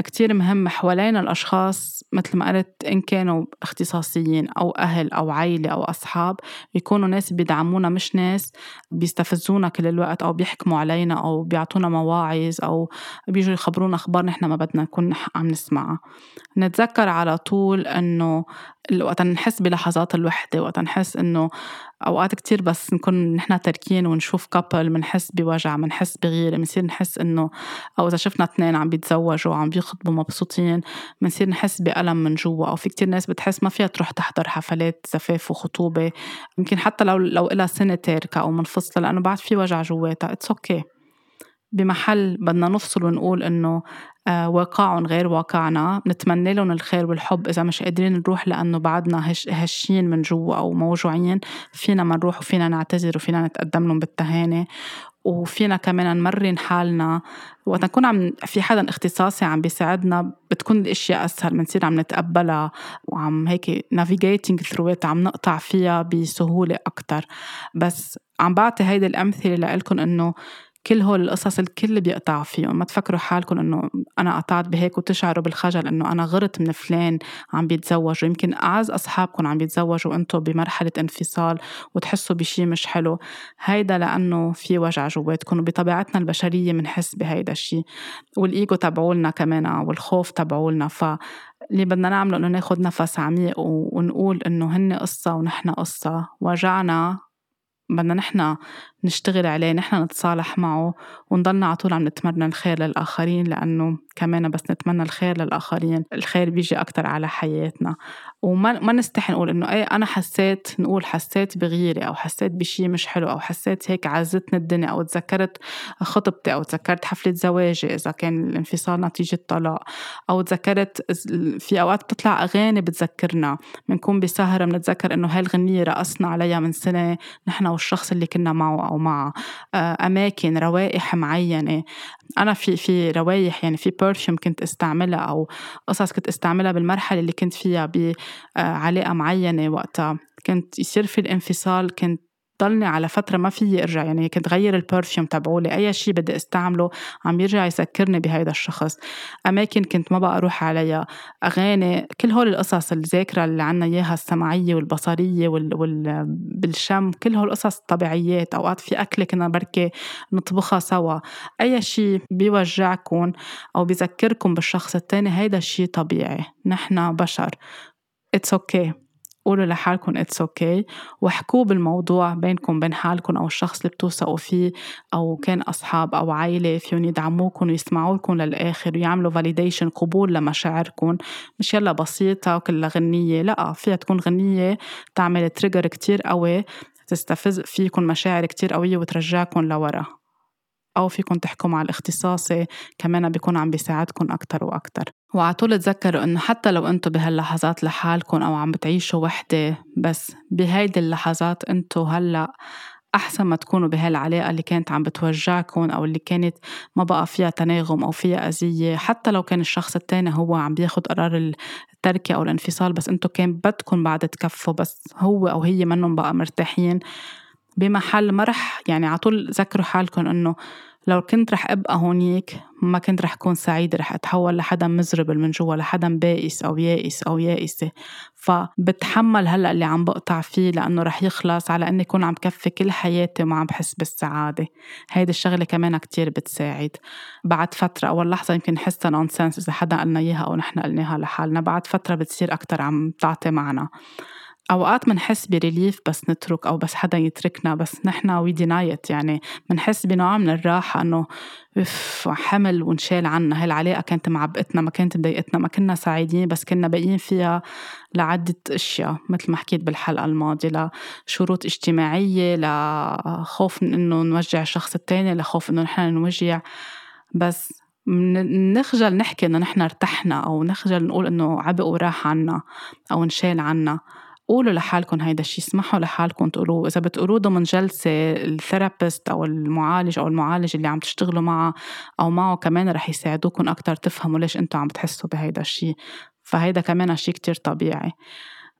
كتير مهم حوالين الأشخاص مثل ما قلت إن كانوا اختصاصيين أو أهل أو عيلة أو أصحاب يكونوا ناس بيدعمونا مش ناس بيستفزونا كل الوقت أو بيحكموا علينا أو بيعطونا مواعظ أو بيجوا يخبرونا أخبار نحن ما بدنا نكون عم نسمعها. نتذكر على طول إنه وقت نحس بلحظات الوحدة وقت نحس إنه أوقات كتير بس نكون نحن تركين ونشوف كابل بنحس بوجع بنحس بغيرة بنصير نحس إنه أو إذا شفنا اثنين عم بيتزوجوا عم بيخطبوا مبسوطين بنصير نحس بألم من جوا. أو في كتير ناس بتحس ما فيها تروح تحضر حفلات زفاف وخطوبة. يمكن حتى لو لو إلها سنة تاركة أو منفصلة لأنه بعد في وجع جواتها. it's okay. بمحل بدنا نفصل ونقول إنه آه، واقعهم غير واقعنا. نتمنى لهم الخير والحب. إذا مش قادرين نروح لأنه بعدنا هش هشين من جوا أو موجوعين فينا ما نروح وفينا نعتذر وفينا نتقدم لهم بالتهاني. وفينا كمان نمرن حالنا. وقت نكون عم في حدا اختصاصي عم بيساعدنا بتكون الأشياء أسهل. بنصير عم نتقبلها وعم هيك through it عم نقطع فيها بسهولة أكثر بس عم بعطي هيدي الأمثلة لإلكم إنه كل هول القصص الكل بيقطع فيهم. ما تفكروا حالكم إنه أنا قطعت بهيك وتشعروا بالخجل إنه أنا غرت من فلان عم بيتزوج ويمكن أعز أصحابكم عم بيتزوجوا وأنتم بمرحلة انفصال وتحسوا بشي مش حلو. هيدا لأنه في وجع جواتكم وبطبيعتنا البشرية بنحس بهيدا الشيء والإيجو تبعولنا كمان والخوف تبعولنا. ف اللي بدنا نعمله إنه ناخد نفس عميق ونقول إنه هن قصة ونحن قصة. وجعنا بدنا نحن نشتغل عليه نحن نتصالح معه ونضلنا على طول عم نتمنى الخير للآخرين لأنه كمان بس نتمنى الخير للآخرين الخير بيجي أكتر على حياتنا. وما ما نستحي نقول إنه إيه أنا حسيت نقول حسيت بغيرة أو حسيت بشي مش حلو أو حسيت هيك عزتني الدنيا أو تذكرت خطبتي أو تذكرت حفلة زواجي إذا كان الانفصال نتيجة طلاق أو تذكرت في أوقات بتطلع أغاني بتذكرنا. بنكون بسهرة بنتذكر إنه هاي الغنية رقصنا عليها من سنة نحن والشخص اللي كنا معه أو مع آه، أماكن روائح معينة. أنا في في روايح يعني في برفيوم كنت أستعملها أو قصص كنت أستعملها بالمرحلة اللي كنت فيها بعلاقة معينة وقتها. كنت يصير في الانفصال كنت بضلني على فترة ما فيي ارجع يعني كنت غير البرفيوم تبعولي أي شيء بدي استعمله عم يرجع يذكرني بهيدا الشخص. أماكن كنت ما بقى أروح عليها. أغاني كل هول القصص الذاكرة اللي عنا إياها السمعية والبصرية وال... وال... بالشم كل هول القصص الطبيعيات أوقات في أكلة كنا بركي نطبخها سوا. أي شيء بيوجعكم أو بيذكركم بالشخص التاني هيدا الشيء طبيعي. نحن بشر. it's okay. قولوا لحالكم it's okay. واحكوا بالموضوع بينكم بين حالكم أو الشخص اللي بتوثقوا فيه أو كان أصحاب أو عائلة فيهم يدعموكم ويسمعوا لكم للآخر ويعملوا validation قبول لمشاعركم. مش يلا بسيطة وكلها غنية لا فيها تكون غنية تعمل trigger كتير قوي تستفز فيكم مشاعر كتير قوية وترجعكم لورا. أو فيكم تحكوا مع الاختصاصي كمان بيكون عم بيساعدكم أكتر وأكتر. وعلى طول تذكروا إنه حتى لو أنتم بهاللحظات لحالكم أو عم بتعيشوا وحدة بس بهيدي اللحظات أنتم هلأ أحسن ما تكونوا بهالعلاقة اللي كانت عم بتوجعكم أو اللي كانت ما بقى فيها تناغم أو فيها أذية. حتى لو كان الشخص التاني هو عم بياخد قرار التركة أو الانفصال بس أنتوا كان بدكم بعد تكفوا بس هو أو هي منهم بقى مرتاحين. بمحل ما رح يعني على طول ذكروا حالكم إنه لو كنت رح أبقى هونيك ما كنت رح أكون سعيدة رح أتحول لحدا مزربل من جوا لحدا بائس أو يائس أو يائسة. فبتحمل هلأ اللي عم بقطع فيه لأنه رح يخلص على إني اكون عم كفي كل حياتي وما عم بحس بالسعادة. هيدي الشغلة كمان كتير بتساعد. بعد فترة أول لحظة يمكن نحسها nonsense إذا حدا قالنا إياها أو نحن قلناها لحالنا بعد فترة بتصير أكتر عم تعطي معنا أوقات منحس ب relief بس نترك أو بس حدا يتركنا بس نحن we deny it يعني منحس بنوع من الراحة إنه إف حمل ونشال عنا. هالعلاقة كانت معبقتنا ما كانت مضايقتنا ما كنا سعيدين بس كنا باقيين فيها لعدة أشياء مثل ما حكيت بالحلقة الماضية لشروط اجتماعية لخوف من إنه نوجع الشخص التاني لخوف إنه نحن نوجع. بس نخجل نحكي إنه نحن ارتحنا أو نخجل نقول إنه عبق وراح عنا أو انشال عنا. قولوا لحالكم هيدا الشيء اسمحوا لحالكم تقولوه إذا بتقولوه ضمن جلسة ال therapist أو المعالج أو المعالج اللي عم تشتغلوا معه أو معه كمان رح يساعدوكم أكتر تفهموا ليش أنتوا عم بتحسوا بهيدا الشيء فهيدا كمان شيء كتير طبيعي.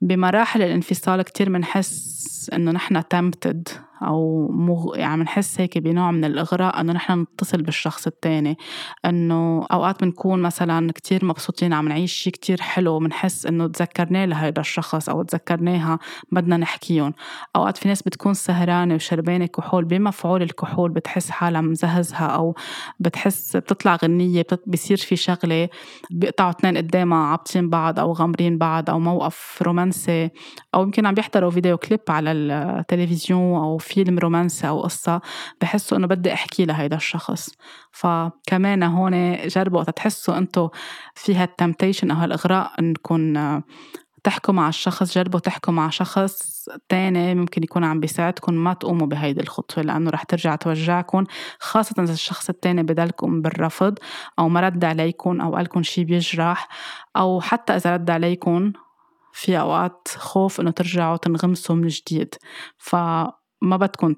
بمراحل الانفصال كتير منحس إنه نحن تمتد أو مغ... يعني بنحس هيك بنوع من الإغراء إنه نحن نتصل بالشخص التاني. إنه أوقات بنكون مثلا كتير مبسوطين عم نعيش شيء كتير حلو بنحس إنه تذكرناه لهيدا الشخص أو تذكرناها بدنا نحكيهم. أوقات في ناس بتكون سهرانة وشربانة كحول بمفعول الكحول بتحس حالها مزهزها أو بتحس بتطلع غنية بصير في شغلة بيقطعوا اثنين قدامها عابطين بعض أو غامرين بعض أو موقف رومانسي أو يمكن عم بيحضروا فيديو كليب على التلفزيون أو فيلم رومانسي أو قصة بحسوا إنه بدي أحكي لهيدا الشخص. فكمان هون جربوا تحسوا أنتوا في هالتمتيشن أو هالإغراء إنكم تحكوا مع الشخص جربوا تحكوا مع شخص تاني ممكن يكون عم بيساعدكم ما تقوموا بهيدي الخطوة لأنه رح ترجع توجعكم خاصة إذا الشخص التاني بدلكم بالرفض أو ما رد عليكم أو قالكم شي بيجرح أو حتى إذا رد عليكم في أوقات خوف إنه ترجعوا تنغمسوا من جديد. ف ما بدكم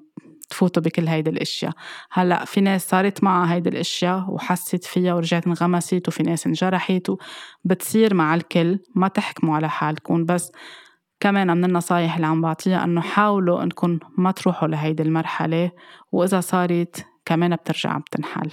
تفوتوا بكل هيدي الأشياء. هلأ في ناس صارت معها هيدي الأشياء وحست فيها ورجعت انغمست وفي ناس انجرحت بتصير مع الكل ما تحكموا على حالكم. بس كمان من النصايح اللي عم بعطيها إنه حاولوا إنكم ما تروحوا لهيدي المرحلة وإذا صارت كمان بترجع بتنحل.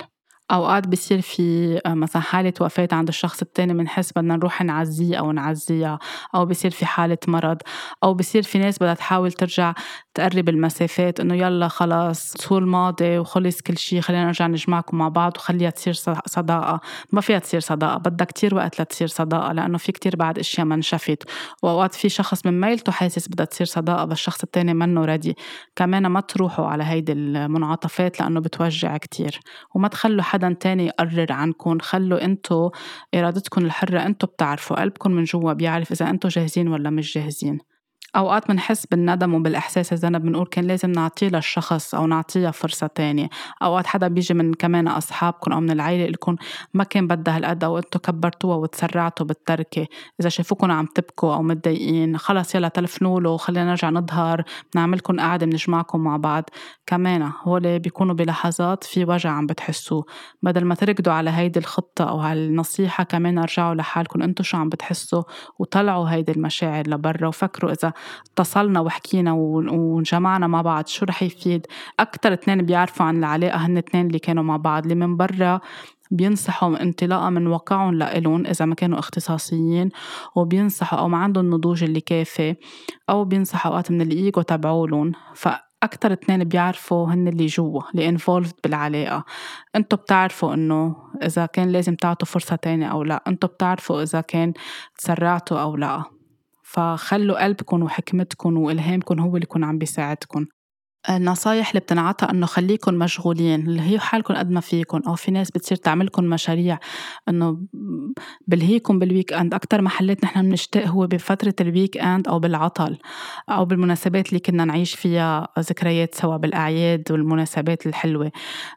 أوقات بصير في آه، مثلا حالة وفاة عند الشخص التاني بنحس بدنا نروح نعزيه أو نعزيها أو بصير في حالة مرض أو بصير في ناس بدها تحاول ترجع تقرب المسافات إنه يلا خلاص شو الماضي وخلص كل شيء خلينا نرجع نجمعكم مع بعض وخليها تصير صداقة. ما فيها تصير صداقة بدها كتير وقت لتصير صداقة لأنه في كتير بعد أشياء ما انشفت. وأوقات في شخص من ميلته حاسس بدها تصير صداقة بس الشخص التاني منه ردي كمان ما تروحوا على هيدي المنعطفات لأنه بتوجع كتير وما تخلوا حدا تاني يقرر عنكم. خلوا انتو إرادتكم الحرة انتو بتعرفوا قلبكم من جوا بيعرف إذا انتو جاهزين ولا مش جاهزين. أوقات بنحس بالندم وبالإحساس الذنب بنقول كان لازم نعطيه للشخص أو نعطيها فرصة تانية. أوقات حدا بيجي من كمان أصحابكم أو من العيلة لكم ما كان بدها هالقد أو أنتوا كبرتوها وتسرعتوا بالتركة. إذا شافوكم عم تبكوا أو متضايقين خلص يلا تلفنوا له خلينا نرجع نظهر نعملكم قاعدة بنجمعكم مع بعض. كمان هول بيكونوا بلحظات في وجع عم بتحسوه. بدل ما تركضوا على هيدي الخطة أو هالنصيحة كمان ارجعوا لحالكم. أنتوا شو عم بتحسوا؟ وطلعوا هيدي المشاعر لبرا وفكروا إذا اتصلنا وحكينا وجمعنا مع بعض شو رح يفيد. أكتر اتنين بيعرفوا عن العلاقة هن اتنين اللي كانوا مع بعض. اللي من برا بينصحوا انطلاقا من واقعهم لإلهم إذا ما كانوا اختصاصيين وبينصحوا أو ما عندهم النضوج اللي كافي أو بينصحوا أوقات من الإيجو تبعولن فأكتر اتنين بيعرفوا هن اللي جوا اللي انفولفد بالعلاقة. انتو بتعرفوا إنه إذا كان لازم تعطوا فرصة تانية أو لا. انتو بتعرفوا إذا كان تسرعتوا أو لا. فخلوا قلبكم وحكمتكم وإلهامكم هو اللي يكون عم بيساعدكم النصايح اللي بتنعطى إنه خليكم مشغولين اللي هي حالكم قد ما فيكم أو في ناس بتصير تعملكم مشاريع إنه بلهيكم بال weekend أكثر محلات نحن بنشتاق هو بفترة ال weekend أو بالعطل أو بالمناسبات اللي كنا نعيش فيها ذكريات سوا بالأعياد والمناسبات الحلوة.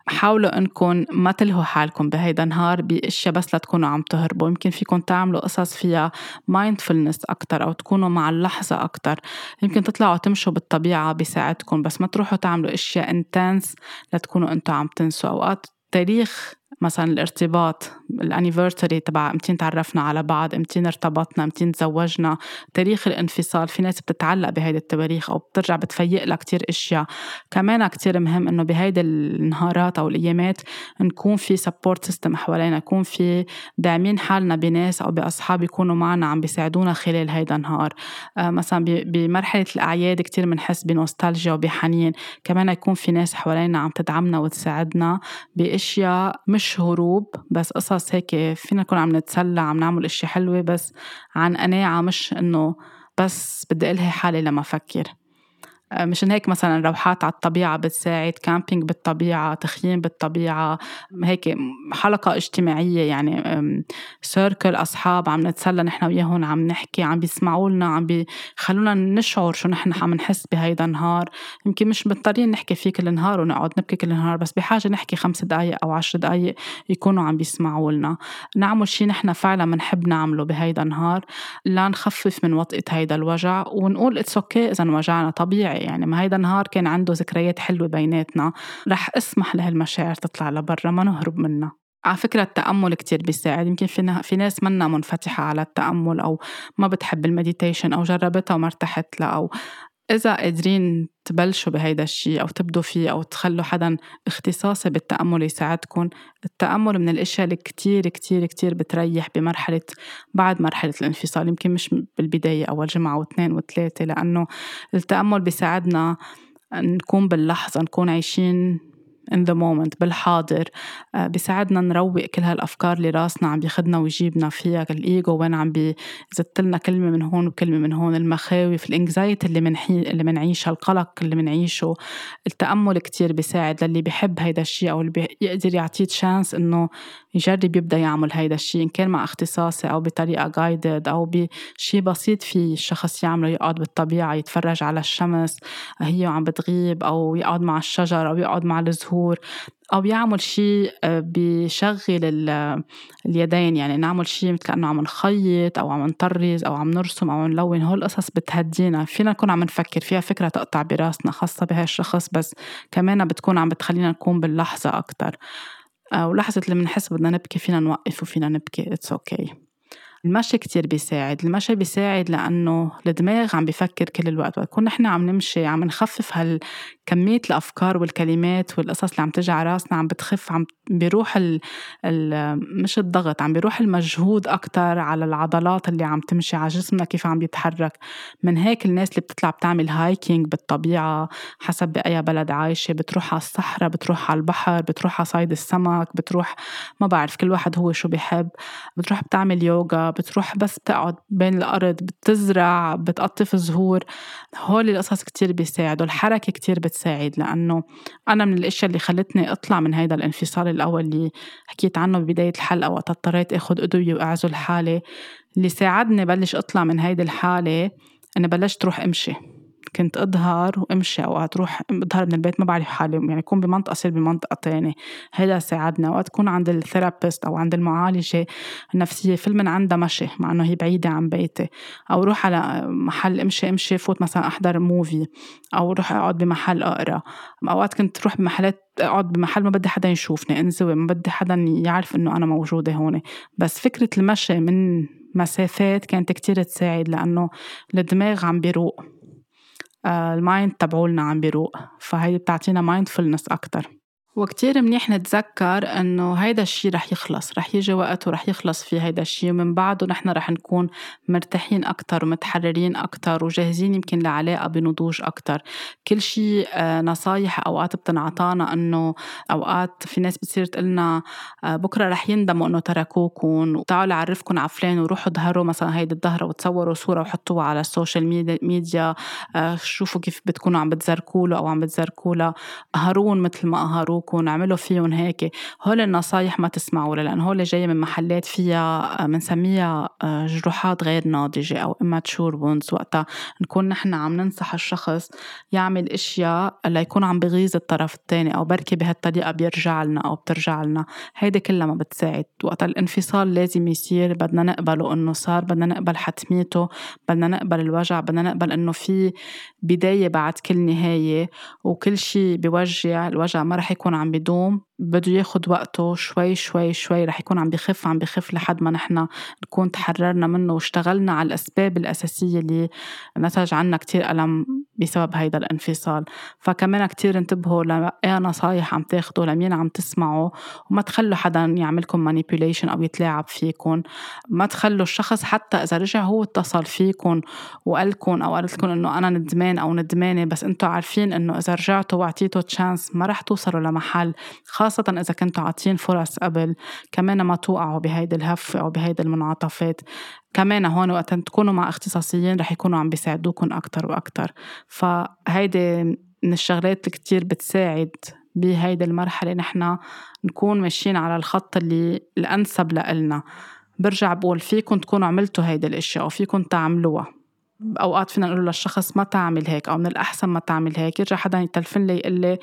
حاولوا انكم ما تلهوا حالكم بهيدا النهار بأشياء بس لتكونوا عم تهربوا يمكن فيكم تعملوا قصص فيها mindfulness أكثر أو تكونوا مع اللحظة أكثر يمكن تطلعوا تمشوا بالطبيعة بيساعدكم بس ما تروحوا تعملوا أشياء intense لتكونوا أنتم عم تنسوا أوقات. تاريخ مثلا الارتباط ال anniversary تبع امتين تعرفنا على بعض امتين ارتبطنا امتين تزوجنا. تاريخ الانفصال في ناس بتتعلق بهيدا التواريخ أو بترجع بتفيق لها كتير أشياء. كمان كتير مهم إنه بهيدا النهارات أو الأيامات نكون في support system حوالينا يكون في داعمين حالنا بناس أو بأصحاب يكونوا معنا عم بيساعدونا خلال هيدا النهار. آه مثلا بمرحلة الأعياد كتير بنحس بنوستالجيا وبحنين. كمان يكون في ناس حوالينا عم تدعمنا وتساعدنا بأشياء مش هروب بس قصص هيك فينا نكون عم نتسلى عم نعمل إشي حلوة بس عن قناعة مش إنه بس بدي ألهي حالي لما أفكر. مشان هيك مثلا روحات على الطبيعة بتساعد كامبينج بالطبيعة تخييم بالطبيعة هيك حلقة اجتماعية يعني سيركل أصحاب عم نتسلى نحن وياهم عم نحكي عم بيسمعوا لنا عم بيخلونا نشعر شو نحن عم نحس بهيدا النهار. يمكن مش مضطرين نحكي فيه كل النهار ونقعد نبكي كل النهار بس بحاجة نحكي خمس دقايق أو عشر دقايق يكونوا عم بيسمعوا لنا. نعمل شي نحن فعلا بنحب نعمله بهيدا النهار لا نخفف من وطئة هيدا الوجع ونقول it's okay إذا وجعنا طبيعي. يعني ما هيدا النهار كان عنده ذكريات حلوة بيناتنا. رح أسمح لهالمشاعر تطلع لبرا ما نهرب منها. على فكرة التأمل كتير بيساعد. يمكن في, في ناس منا منفتحة على التأمل أو ما بتحب ال meditation أو جربتها وما ارتحت لها أو إذا قادرين تبلشوا بهيدا الشيء أو تبدوا فيه أو تخلوا حدا اختصاصي بالتأمل يساعدكم التأمل من الأشياء اللي كتير كتير كتير بتريح بمرحلة بعد مرحلة الانفصال يمكن مش بالبداية أول جمعة واثنين وثلاثة لأنه التأمل بيساعدنا نكون باللحظة نكون عايشين in the moment بالحاضر. آه، بيساعدنا نروق كل هالأفكار اللي راسنا عم بياخدنا ويجيبنا فيها الإيجو وين عم بيزت لنا كلمة من هون وكلمة من هون المخاوف ال anxiety اللي منحي اللي منعيشها القلق اللي منعيشه. التأمل كتير بيساعد للي بيحب هيدا الشيء أو اللي بيقدر يعطيه تشانس إنه يجرب يبدأ يعمل هيدا الشيء إن كان مع اختصاصي أو بطريقة جايدد أو بشيء بسيط في الشخص يعمله يقعد بالطبيعة يتفرج على الشمس هي وعم بتغيب أو يقعد مع الشجر أو يقعد مع الزهور أو يعمل شيء آه، بيشغل اليدين. يعني نعمل شيء مثل كأنه عم نخيط أو عم نطرز أو عم نرسم أو نلون. هول القصص بتهدينا. فينا نكون عم نفكر. فيها فكرة تقطع براسنا خاصة بهالشخص بس كمان بتكون عم بتخلينا نكون باللحظة أكتر. ولحظة اللي بنحس بدنا نبكي فينا نوقف وفينا نبكي it's okay. المشي كتير بيساعد المشي بيساعد لأنه الدماغ عم بيفكر كل الوقت وقت نحن عم نمشي عم نخفف هالكمية الأفكار والكلمات والقصص اللي عم تجي على راسنا عم بتخف عم بيروح ال ال مش الضغط عم بيروح المجهود أكتر على العضلات اللي عم تمشي على جسمنا كيف عم بيتحرك من هيك الناس اللي بتطلع بتعمل هايكينج بالطبيعة حسب بأي بلد عايشة بتروح على الصحراء بتروح على البحر بتروح على صيد السمك بتروح ما بعرف كل واحد هو شو بيحب بتروح بتعمل يوغا بتروح بس بتقعد بين الأرض بتزرع بتقطف زهور. هول القصص كتير بيساعدوا الحركة كتير بتساعد لأنه أنا من الأشياء اللي خلتني أطلع من هيدا الانفصال الأول اللي حكيت عنه ببداية الحلقة وقت اضطريت أخذ أدوية وأعزل حالي. اللي ساعدني بلش أطلع من هيدي الحالة إني بلشت روح أمشي. كنت أظهر وأمشي أوقات أروح أظهر من البيت ما بعرف حالي يعني أكون بمنطقة أصير بمنطقة تانية. هذا ساعدنا وقت كون عند ال therapist أو عند المعالجة النفسية فل من عندها مشي مع إنه هي بعيدة عن بيتي. أو روح على محل أمشي أمشي فوت مثلا أحضر movie أو روح أقعد بمحل أقرأ. أوقات كنت روح بمحلات أقعد بمحل ما بدي حدا يشوفني أنزوي ما بدي حدا يعرف إنه أنا موجودة هون. بس فكرة المشي من مسافات كانت كتير تساعد لأنه الدماغ عم بيروق. ال mind تبعولنا عم بيروق فهي بتعطينا mindfulness أكتر. وكتير منيح نتذكر إنه هيدا الشيء رح يخلص رح يجي وقت ورح يخلص في هيدا الشيء ومن بعده نحن رح نكون مرتاحين أكتر ومتحررين أكتر وجاهزين يمكن لعلاقة بنضوج أكتر. كل شيء آه، نصايح أوقات بتنعطانا إنه أوقات في ناس بتصير تقلنا آه، بكرة رح يندموا إنه تركوكم وتعالوا عرفكم على فلان وروحوا ظهروا مثلا هيدي الظهرة وتصوروا صورة وحطوها على ال social media آه، شوفوا كيف بتكونوا عم بتزركوا أو عم بتزركوا له قهرون مثل ما قهروك تركوكم اعملوا فيهم هيك. هول النصايح ما تسمعوا لأن هول جاية من محلات فيها بنسميها آه، جروحات غير ناضجة أو immature wounds. وقتها نكون نحن عم ننصح الشخص يعمل أشياء ليكون عم بغيظ الطرف الثاني أو بركي بهالطريقة بيرجع لنا أو بترجع لنا. هيدي كلها ما بتساعد. وقت الانفصال لازم يصير. بدنا نقبله إنه صار بدنا نقبل حتميته بدنا نقبل الوجع بدنا نقبل إنه في بداية بعد كل نهاية. وكل شيء بيوجع الوجع ما رح يكون عم بيدوم بده ياخد وقته شوي شوي شوي رح يكون عم بخف عم بخف لحد ما نحن نكون تحررنا منه واشتغلنا على الأسباب الأساسية اللي نتج عنا كتير ألم بسبب هيدا الانفصال. فكمان كتير انتبهوا لأي نصايح عم تاخدوا لمين عم تسمعوا وما تخلوا حدا يعملكم manipulation أو يتلاعب فيكم ما تخلوا الشخص حتى إذا رجع هو اتصل فيكم وقالكم أو قالت لكم إنه أنا ندمان أو ندمانة بس أنتوا عارفين إنه إذا رجعتوا وعطيتوا chance ما رح توصلوا لمحل خاصة إذا كنتوا عاطين فرص قبل كمان ما توقعوا بهيدي الحفة أو بهيدي المنعطفات. كمان هون وقت تكونوا مع اختصاصيين رح يكونوا عم بيساعدوكم أكتر وأكتر. فهيدي من الشغلات اللي كتير بتساعد بهيدي المرحلة نحن نكون ماشيين على الخط اللي الأنسب لإلنا. برجع بقول فيكم تكونوا عملتوا هيدي الأشياء أو فيكم تعملوها. أوقات فينا نقول للشخص ما تعمل هيك أو من الأحسن ما تعمل هيك يرجع حدا يتلفن لي يقول لي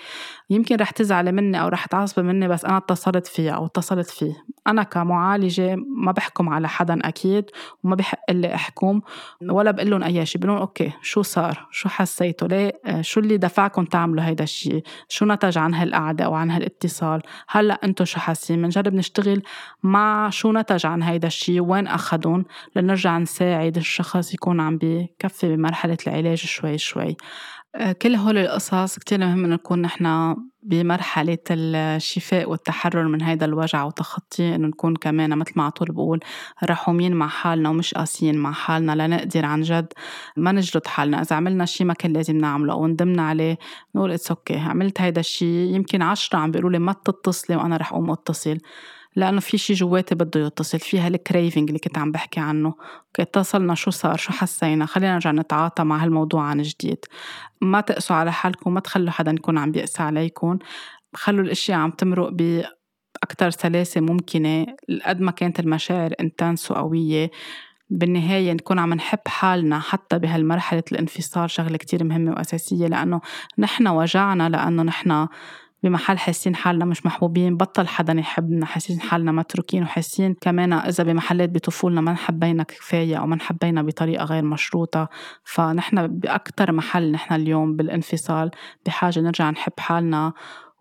يمكن رح تزعلي مني أو رح تعصبي مني بس أنا اتصلت فيها أو اتصلت فيه. أنا كمعالجة ما بحكم على حدا أكيد وما بحق لي أحكم ولا بقول لهم أي شيء بقول okay شو صار؟ شو حسيتوا؟ ليه؟ شو اللي دفعكم تعملوا هيدا الشيء شو نتج عن هالقعدة أو عن هالاتصال؟ هلأ أنتم شو حاسين؟ بنجرب نشتغل مع شو نتج عن هيدا الشيء وين أخدهم لنرجع نساعد الشخص يكون عم بكفي بمرحلة العلاج شوي شوي. آه، كل هول القصص كتير مهم إنه نكون نحن بمرحلة الشفاء والتحرر من هيدا الوجع وتخطيه إنه نكون كمان مثل ما على طول بقول رحومين مع حالنا ومش قاسيين مع حالنا لنقدر عن جد ما نجلد حالنا. إذا عملنا شي ما كان لازم نعمله أو ندمنا عليه نقول it's okay عملت هيدا الشي يمكن عشرة عم بيقولوا لي ما تتصلي وأنا رح أقوم أتصل. لأنه في شي جواتي بده يتصل فيها ال craving اللي كنت عم بحكي عنه. اتصلنا شو صار؟ شو حسينا؟ خلينا نرجع نتعاطى مع هالموضوع عن جديد. ما تقسوا على حالكم ما تخلوا حدا يكون عم بيقسى عليكم. خلوا الإشياء عم تمرق ب أكتر سلاسة ممكنة قد ما كانت المشاعر انتنس وقوية. بالنهاية نكون عم نحب حالنا حتى بهالمرحلة الانفصال شغلة كتير مهمة وأساسية لأنه نحن وجعنا لأنه نحن بمحل حاسين حالنا مش محبوبين بطل حدا يحبنا حاسين حالنا متروكين وحاسين كمان إذا بمحلات بطفولنا ما نحبينا كفاية أو ما نحبينا بطريقة غير مشروطة. فنحن بأكتر محل نحن اليوم بالانفصال بحاجة نرجع نحب حالنا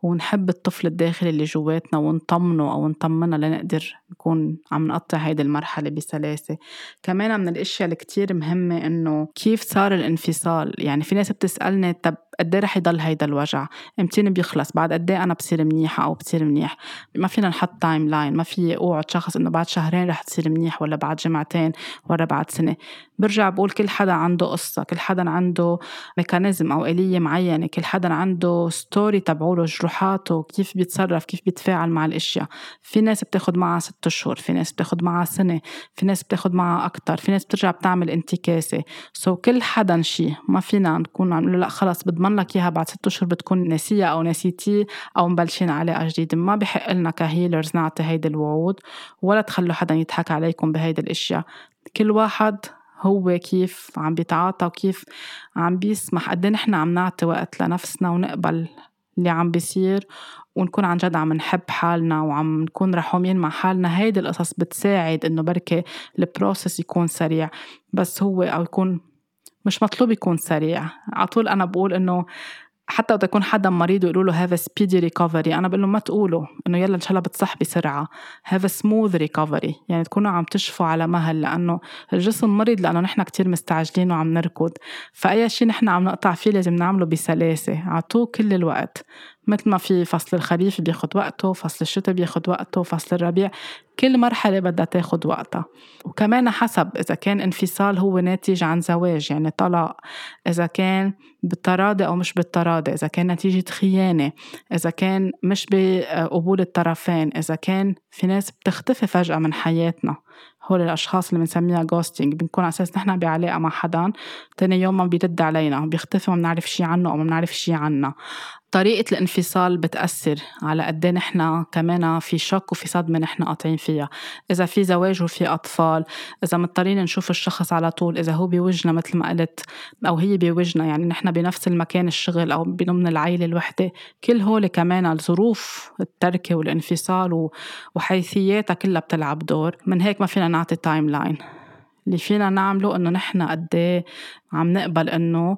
ونحب الطفل الداخلي اللي جواتنا ونطمنه أو نطمنه لنقدر نكون عم نقطع هيدي المرحلة بسلاسة. كمان من الأشياء اللي كتير مهمة إنه كيف صار الانفصال؟ يعني في ناس بتسألني طب قد رح يضل هيدا الوجع؟ امتين بيخلص؟ بعد قد إيه أنا بصير منيحة أو بصير منيح؟ ما فينا نحط timeline ما في أوعد شخص إنه بعد شهرين رح تصير منيح ولا بعد جمعتين ولا بعد سنة. برجع بقول كل حدا عنده قصة كل حدا عنده mechanism أو آلية معينة كل حدا عنده story تبعوله جروحاته كيف بيتصرف كيف بيتفاعل مع الأشياء. في ناس بتاخد معها ست شهور في ناس بتاخد معها سنة في ناس بتاخد معها أكتر في ناس بترجع بتعمل انتكاسة. so كل حدا شيء ما فينا نكون عم لا خلص بضمن لك إياها بعد ست شهور بتكون ناسية أو نسيتيه أو مبلشين علاقة جديدة ما بحق لنا ك healers نعطي هيدي الوعود ولا تخلوا حدا يضحك عليكم بهيدي الأشياء. كل واحد هو كيف عم بيتعاطى وكيف عم بيسمح. قد إيه نحن عم نعطي وقت لنفسنا ونقبل اللي عم بيصير ونكون عن جد عم نحب حالنا وعم نكون رحومين مع حالنا. هيدي القصص بتساعد إنه بركي ال process يكون سريع. بس هو أو يكون مش مطلوب يكون سريع. على طول أنا بقول إنه حتى وقت يكون حدا مريض ويقولوا له have speedy recovery أنا بقول لهم ما تقولوا إنه يلا إن شاء الله بتصح بسرعة. have smooth recovery يعني تكونوا عم تشفوا على مهل لأنه الجسم مريض لأنه نحن كتير مستعجلين وعم نركض. فأي شيء نحن عم نقطع فيه لازم نعمله بسلاسة. اعطوه كل الوقت. مثل ما في فصل الخريف بياخد وقته فصل الشتاء بياخد وقته فصل الربيع كل مرحلة بدها تاخد وقتها. وكمان حسب إذا كان انفصال هو ناتج عن زواج يعني طلاق. إذا كان بالتراضي أو مش بالتراضي إذا كان نتيجة خيانة. إذا كان مش بقبول الطرفين. إذا كان في ناس بتختفي فجأة من حياتنا. هول الأشخاص اللي بنسميها ghosting بنكون على أساس نحن بعلاقة مع حدا تاني يوم ما بيرد علينا بيختفي وما بنعرف شي عنه أو ما بنعرف شي عنا. طريقة الانفصال بتأثر على قد إيه نحن كمان في شك وفي صدمة نحن قاطعين فيها. إذا في زواج وفي أطفال إذا مضطرين نشوف الشخص على طول إذا هو بوجنا مثل ما قلت أو هي بوجنا يعني نحن بنفس المكان الشغل أو بضمن العيلة الوحدة كل هول كمان الظروف التركة والانفصال وحيثياتها كلها بتلعب دور. من هيك ما فينا نعطي timeline اللي فينا نعمله إنه نحن قد إيه عم نقبل إنه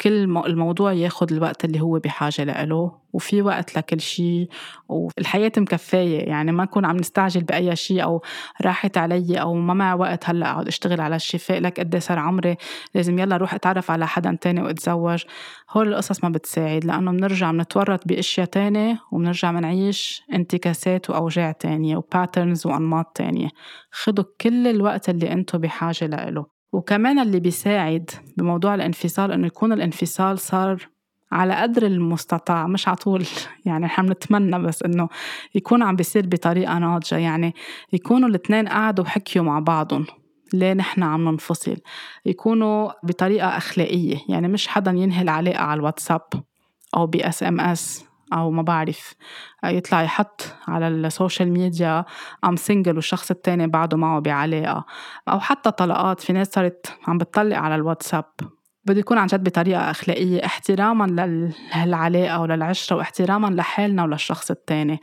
كل الموضوع ياخد الوقت اللي هو بحاجة لإله وفي وقت لكل شيء والحياة مكفية يعني ما نكون عم نستعجل بأي شيء أو راحت علي أو ما معي وقت هلأ أقعد أشتغل على الشفاء. لك قد إيه صار عمري؟ لازم يلا روح أتعرف على حدا تاني وأتزوج. هول القصص ما بتساعد لأنه بنرجع بنتورط بأشياء تانية وبنرجع بنعيش انتكاسات وأوجاع تانية وباترنز وأنماط تانية. خدوا كل الوقت اللي أنتوا بحاجة لإله. وكمان اللي بيساعد بموضوع الانفصال إنه يكون الانفصال صار على قدر المستطاع مش على طول. يعني إحنا بنتمنى بس إنه يكون عم بيصير بطريقة ناضجة. يعني يكونوا الاثنين قعدوا وحكيوا مع بعضهم ليه نحن عم ننفصل. يكونوا بطريقة أخلاقية. يعني مش حدا ينهي العلاقة على الواتساب أو ب SMS. أو ما بعرف يطلع يحط على ال social media I'm single والشخص التاني بعده معه بعلاقة أو حتى طلاقات. في ناس صارت عم بتطلق على الواتساب. بده يكون عن جد بطريقة أخلاقية احتراما للعلاقة وللعشرة واحتراما لحالنا وللشخص التاني.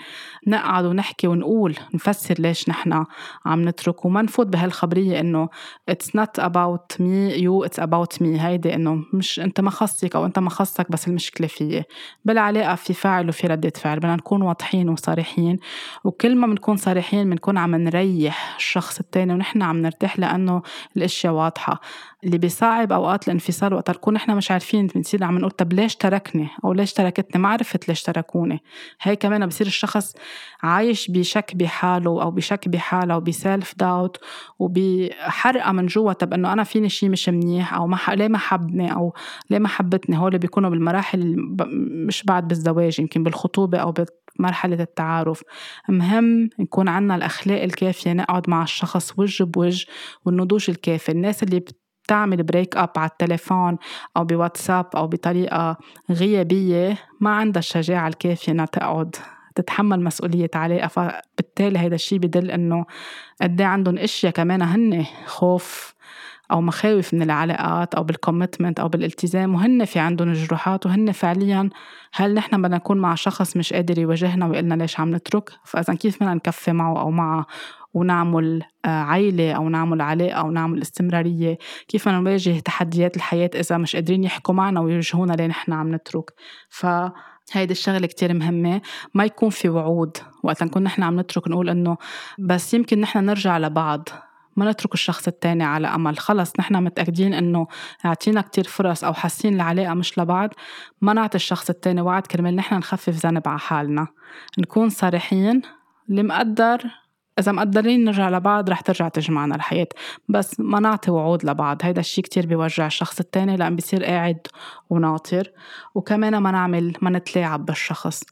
نقعد ونحكي ونقول نفسر ليش نحن عم نترك وما نفوت بهالخبرية إنه it's not about me you it's about me. هيدي إنه مش أنت ما خصك أو أنت ما خصك بس المشكلة فيي. بالعلاقة في فاعل وفي ردة فعل بدنا نكون واضحين وصريحين وكل ما بنكون صريحين بنكون عم نريح الشخص التاني ونحن عم نرتاح لأنه الأشياء واضحة. اللي بيصعب أوقات الانفصال وقت نكون نحن مش عارفين بنصير عم نقول طب ليش تركني؟ أو ليش تركتني؟ ما عرفت ليش تركوني. هي كمان بصير الشخص عايش بشك بحاله أو بشك بحالة وب self-doubt وبحرقه من جوا. طب إنه أنا فيني شيء مش منيح؟ أو ما ليه ما حبني؟ أو ليه ما حبتني؟ هول بيكونوا بالمراحل مش بعد بالزواج يمكن بالخطوبة أو مرحلة التعارف. مهم يكون عنا الأخلاق الكافية نقعد مع الشخص وجه بوجه والنضوج الكافي. الناس اللي تعمل break up على التليفون أو بواتساب أو بطريقة غيابية ما عندها الشجاعة الكافية إنها تقعد تتحمل مسؤولية علاقة فبالتالي هيدا الشيء بدل إنه قد إيه عندهم أشياء كمان هن خوف أو مخاوف من العلاقات أو بالكوميتمنت أو بالالتزام وهن في عندهم جروحات وهن فعليا هل نحن بدنا نكون مع شخص مش قادر يواجهنا ويقلنا ليش عم نترك؟ فإذا كيف بدنا نكفي معه أو معه ونعمل آه، عيلة أو نعمل علاقة أو نعمل استمرارية. كيف نواجه تحديات الحياة إذا مش قادرين يحكوا معنا ويوجهونا ليه نحن عم نترك؟ ف هيدي الشغلة كتير مهمة. ما يكون في وعود وقت نكون نحن عم نترك نقول إنه بس يمكن نحن نرجع لبعض ما نترك الشخص التاني على أمل. خلص نحن متأكدين إنه اعطينا كتير فرص أو حاسين العلاقة مش لبعض ما نعطي الشخص التاني وعد كرمال نحن نخفف ذنب على حالنا. نكون صريحين اللي مقدر إذا مقدرين نرجع لبعض رح ترجع تجمعنا الحياة. بس ما نعطي وعود لبعض هيدا الشيء كتير بيوجع الشخص التاني لأن بيصير قاعد وناطر. وكمان ما نعمل ما نتلاعب بالشخص.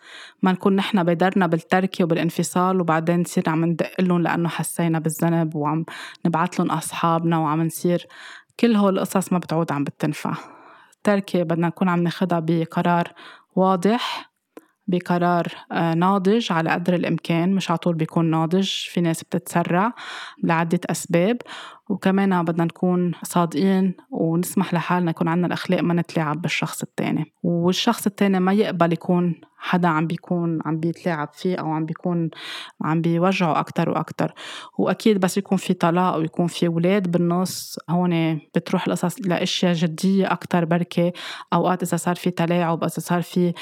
ما نكون نحن بدرنا بالتركة وبالانفصال وبعدين نصير عم ندق لهم لأنه حسينا بالذنب وعم نبعث لهم أصحابنا وعم نصير كل هول القصص ما بتعود عم بتنفع. التركة بدنا نكون عم ناخدها بقرار واضح. بقرار آه، ناضج على قدر الإمكان مش على طول بيكون ناضج في ناس بتتسرع لعدة أسباب. وكمان بدنا نكون صادقين ونسمح لحالنا يكون عندنا الأخلاق ما نتلاعب بالشخص التاني. والشخص التاني ما يقبل يكون حدا عم بيكون عم بيتلاعب فيه أو عم بيكون عم بيوجعه أكتر وأكتر. وأكيد بس يكون في طلاق ويكون في أولاد بالنص هون بتروح القصص لأشياء جدية أكتر بركة. أوقات إذا صار في تلاعب إذا صار في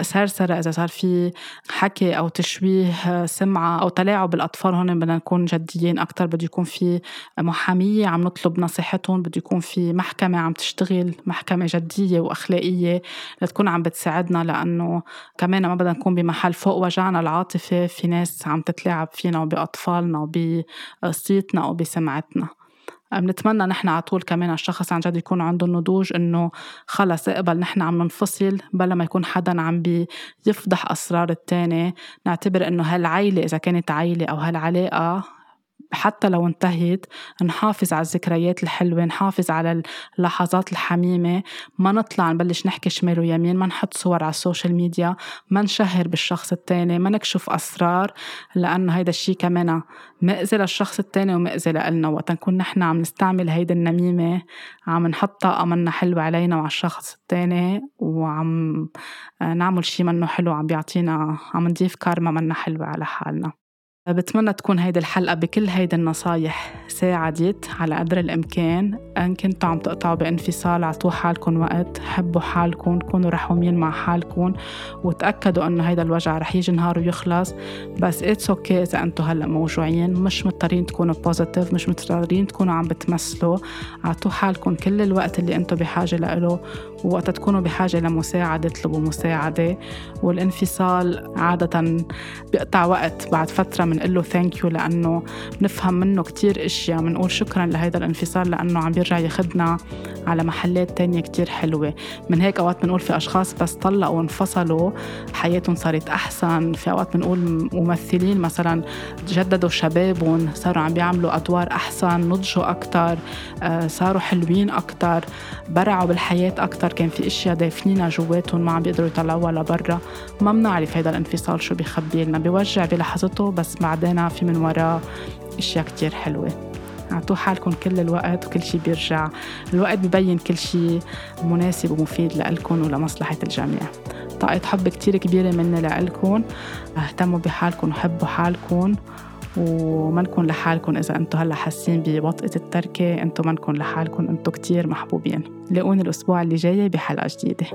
سرسرة إذا صار في حكي أو تشويه سمعة أو تلاعب الأطفال هون بدنا نكون جديين أكتر بده يكون في محامية عم نطلب نصيحتهم بده يكون في محكمة عم تشتغل محكمة جدية وأخلاقية لتكون عم بتساعدنا لأنه كمان ما بدنا نكون بمحل فوق وجعنا العاطفي في ناس عم تتلاعب فينا وبأطفالنا وبقصيتنا وبسمعتنا. بنتمنى نحن على طول كمان الشخص عن جد يكون عنده النضوج إنه خلص اقبل نحن عم ننفصل بلا ما يكون حدا عم بيفضح أسرار التاني. نعتبر إنه هالعيلة إذا كانت عيلة أو هالعلاقة حتى لو انتهت نحافظ على الذكريات الحلوة نحافظ على اللحظات الحميمة. ما نطلع نبلش نحكي شمال ويمين ما نحط صور على ال social media. ما نشهر بالشخص التاني ما نكشف أسرار لأنه هيدا الشيء كمان مأذي للشخص التاني ومأذي لإلنا وقت نكون نحن عم نستعمل هيدي النميمة عم نحط طاقة منا حلوة علينا وعلى الشخص التاني وعم نعمل شيء منه حلو عم بيعطينا عم نضيف كارما منا حلوة على حالنا. بتمنى تكون هيدي الحلقة بكل هيدي النصايح ساعدت على قدر الإمكان. إن كنتوا عم تقطعوا بانفصال عطوا حالكم وقت حبوا حالكم كونوا رحومين مع حالكم وتأكدوا إنه هيدا الوجع رح يجي نهار ويخلص. بس it's okay إذا أنتوا هلأ موجوعين. مش مضطرين تكونوا positive مش مضطرين تكونوا عم بتمثلوا. عطوا حالكم كل الوقت اللي أنتوا بحاجة له ووقت تكونوا بحاجة لمساعدة اطلبوا مساعدة. والانفصال عادة بيقطع وقت بعد فترة بنقول له thank you لأنه بنفهم منه كتير أشياء. بنقول شكرا لهيدا الانفصال لأنه عم بيرجع ياخدنا على محلات تانية كتير حلوة. من هيك أوقات بنقول في أشخاص بس طلقوا وانفصلوا حياتهم صارت أحسن. في أوقات بنقول ممثلين مثلا جددوا شبابهم صاروا عم بيعملوا أدوار أحسن نضجوا أكتر آه، صاروا حلوين أكتر برعوا بالحياة أكتر. كان في أشياء دافنينها جواتهم ما عم بيقدروا يطلعوها لبرا. ما بنعرف هذا الانفصال شو بيخبي لنا بيوجع بلحظته بس بعدين في من وراه أشياء كتير حلوة. اعطوا حالكم كل الوقت وكل شيء بيرجع. الوقت ببين كل شيء مناسب ومفيد لإلكم ولمصلحة الجميع. طاقة حب كتير كبيرة مني لإلكم. اهتموا بحالكم وحبوا حالكم. وما نكون لحالكم إذا أنتم هلأ حاسين بوطئة التركة أنتم ما نكون لحالكم أنتم كتير محبوبين. لاقوني الأسبوع اللي جاي بحلقة جديدة.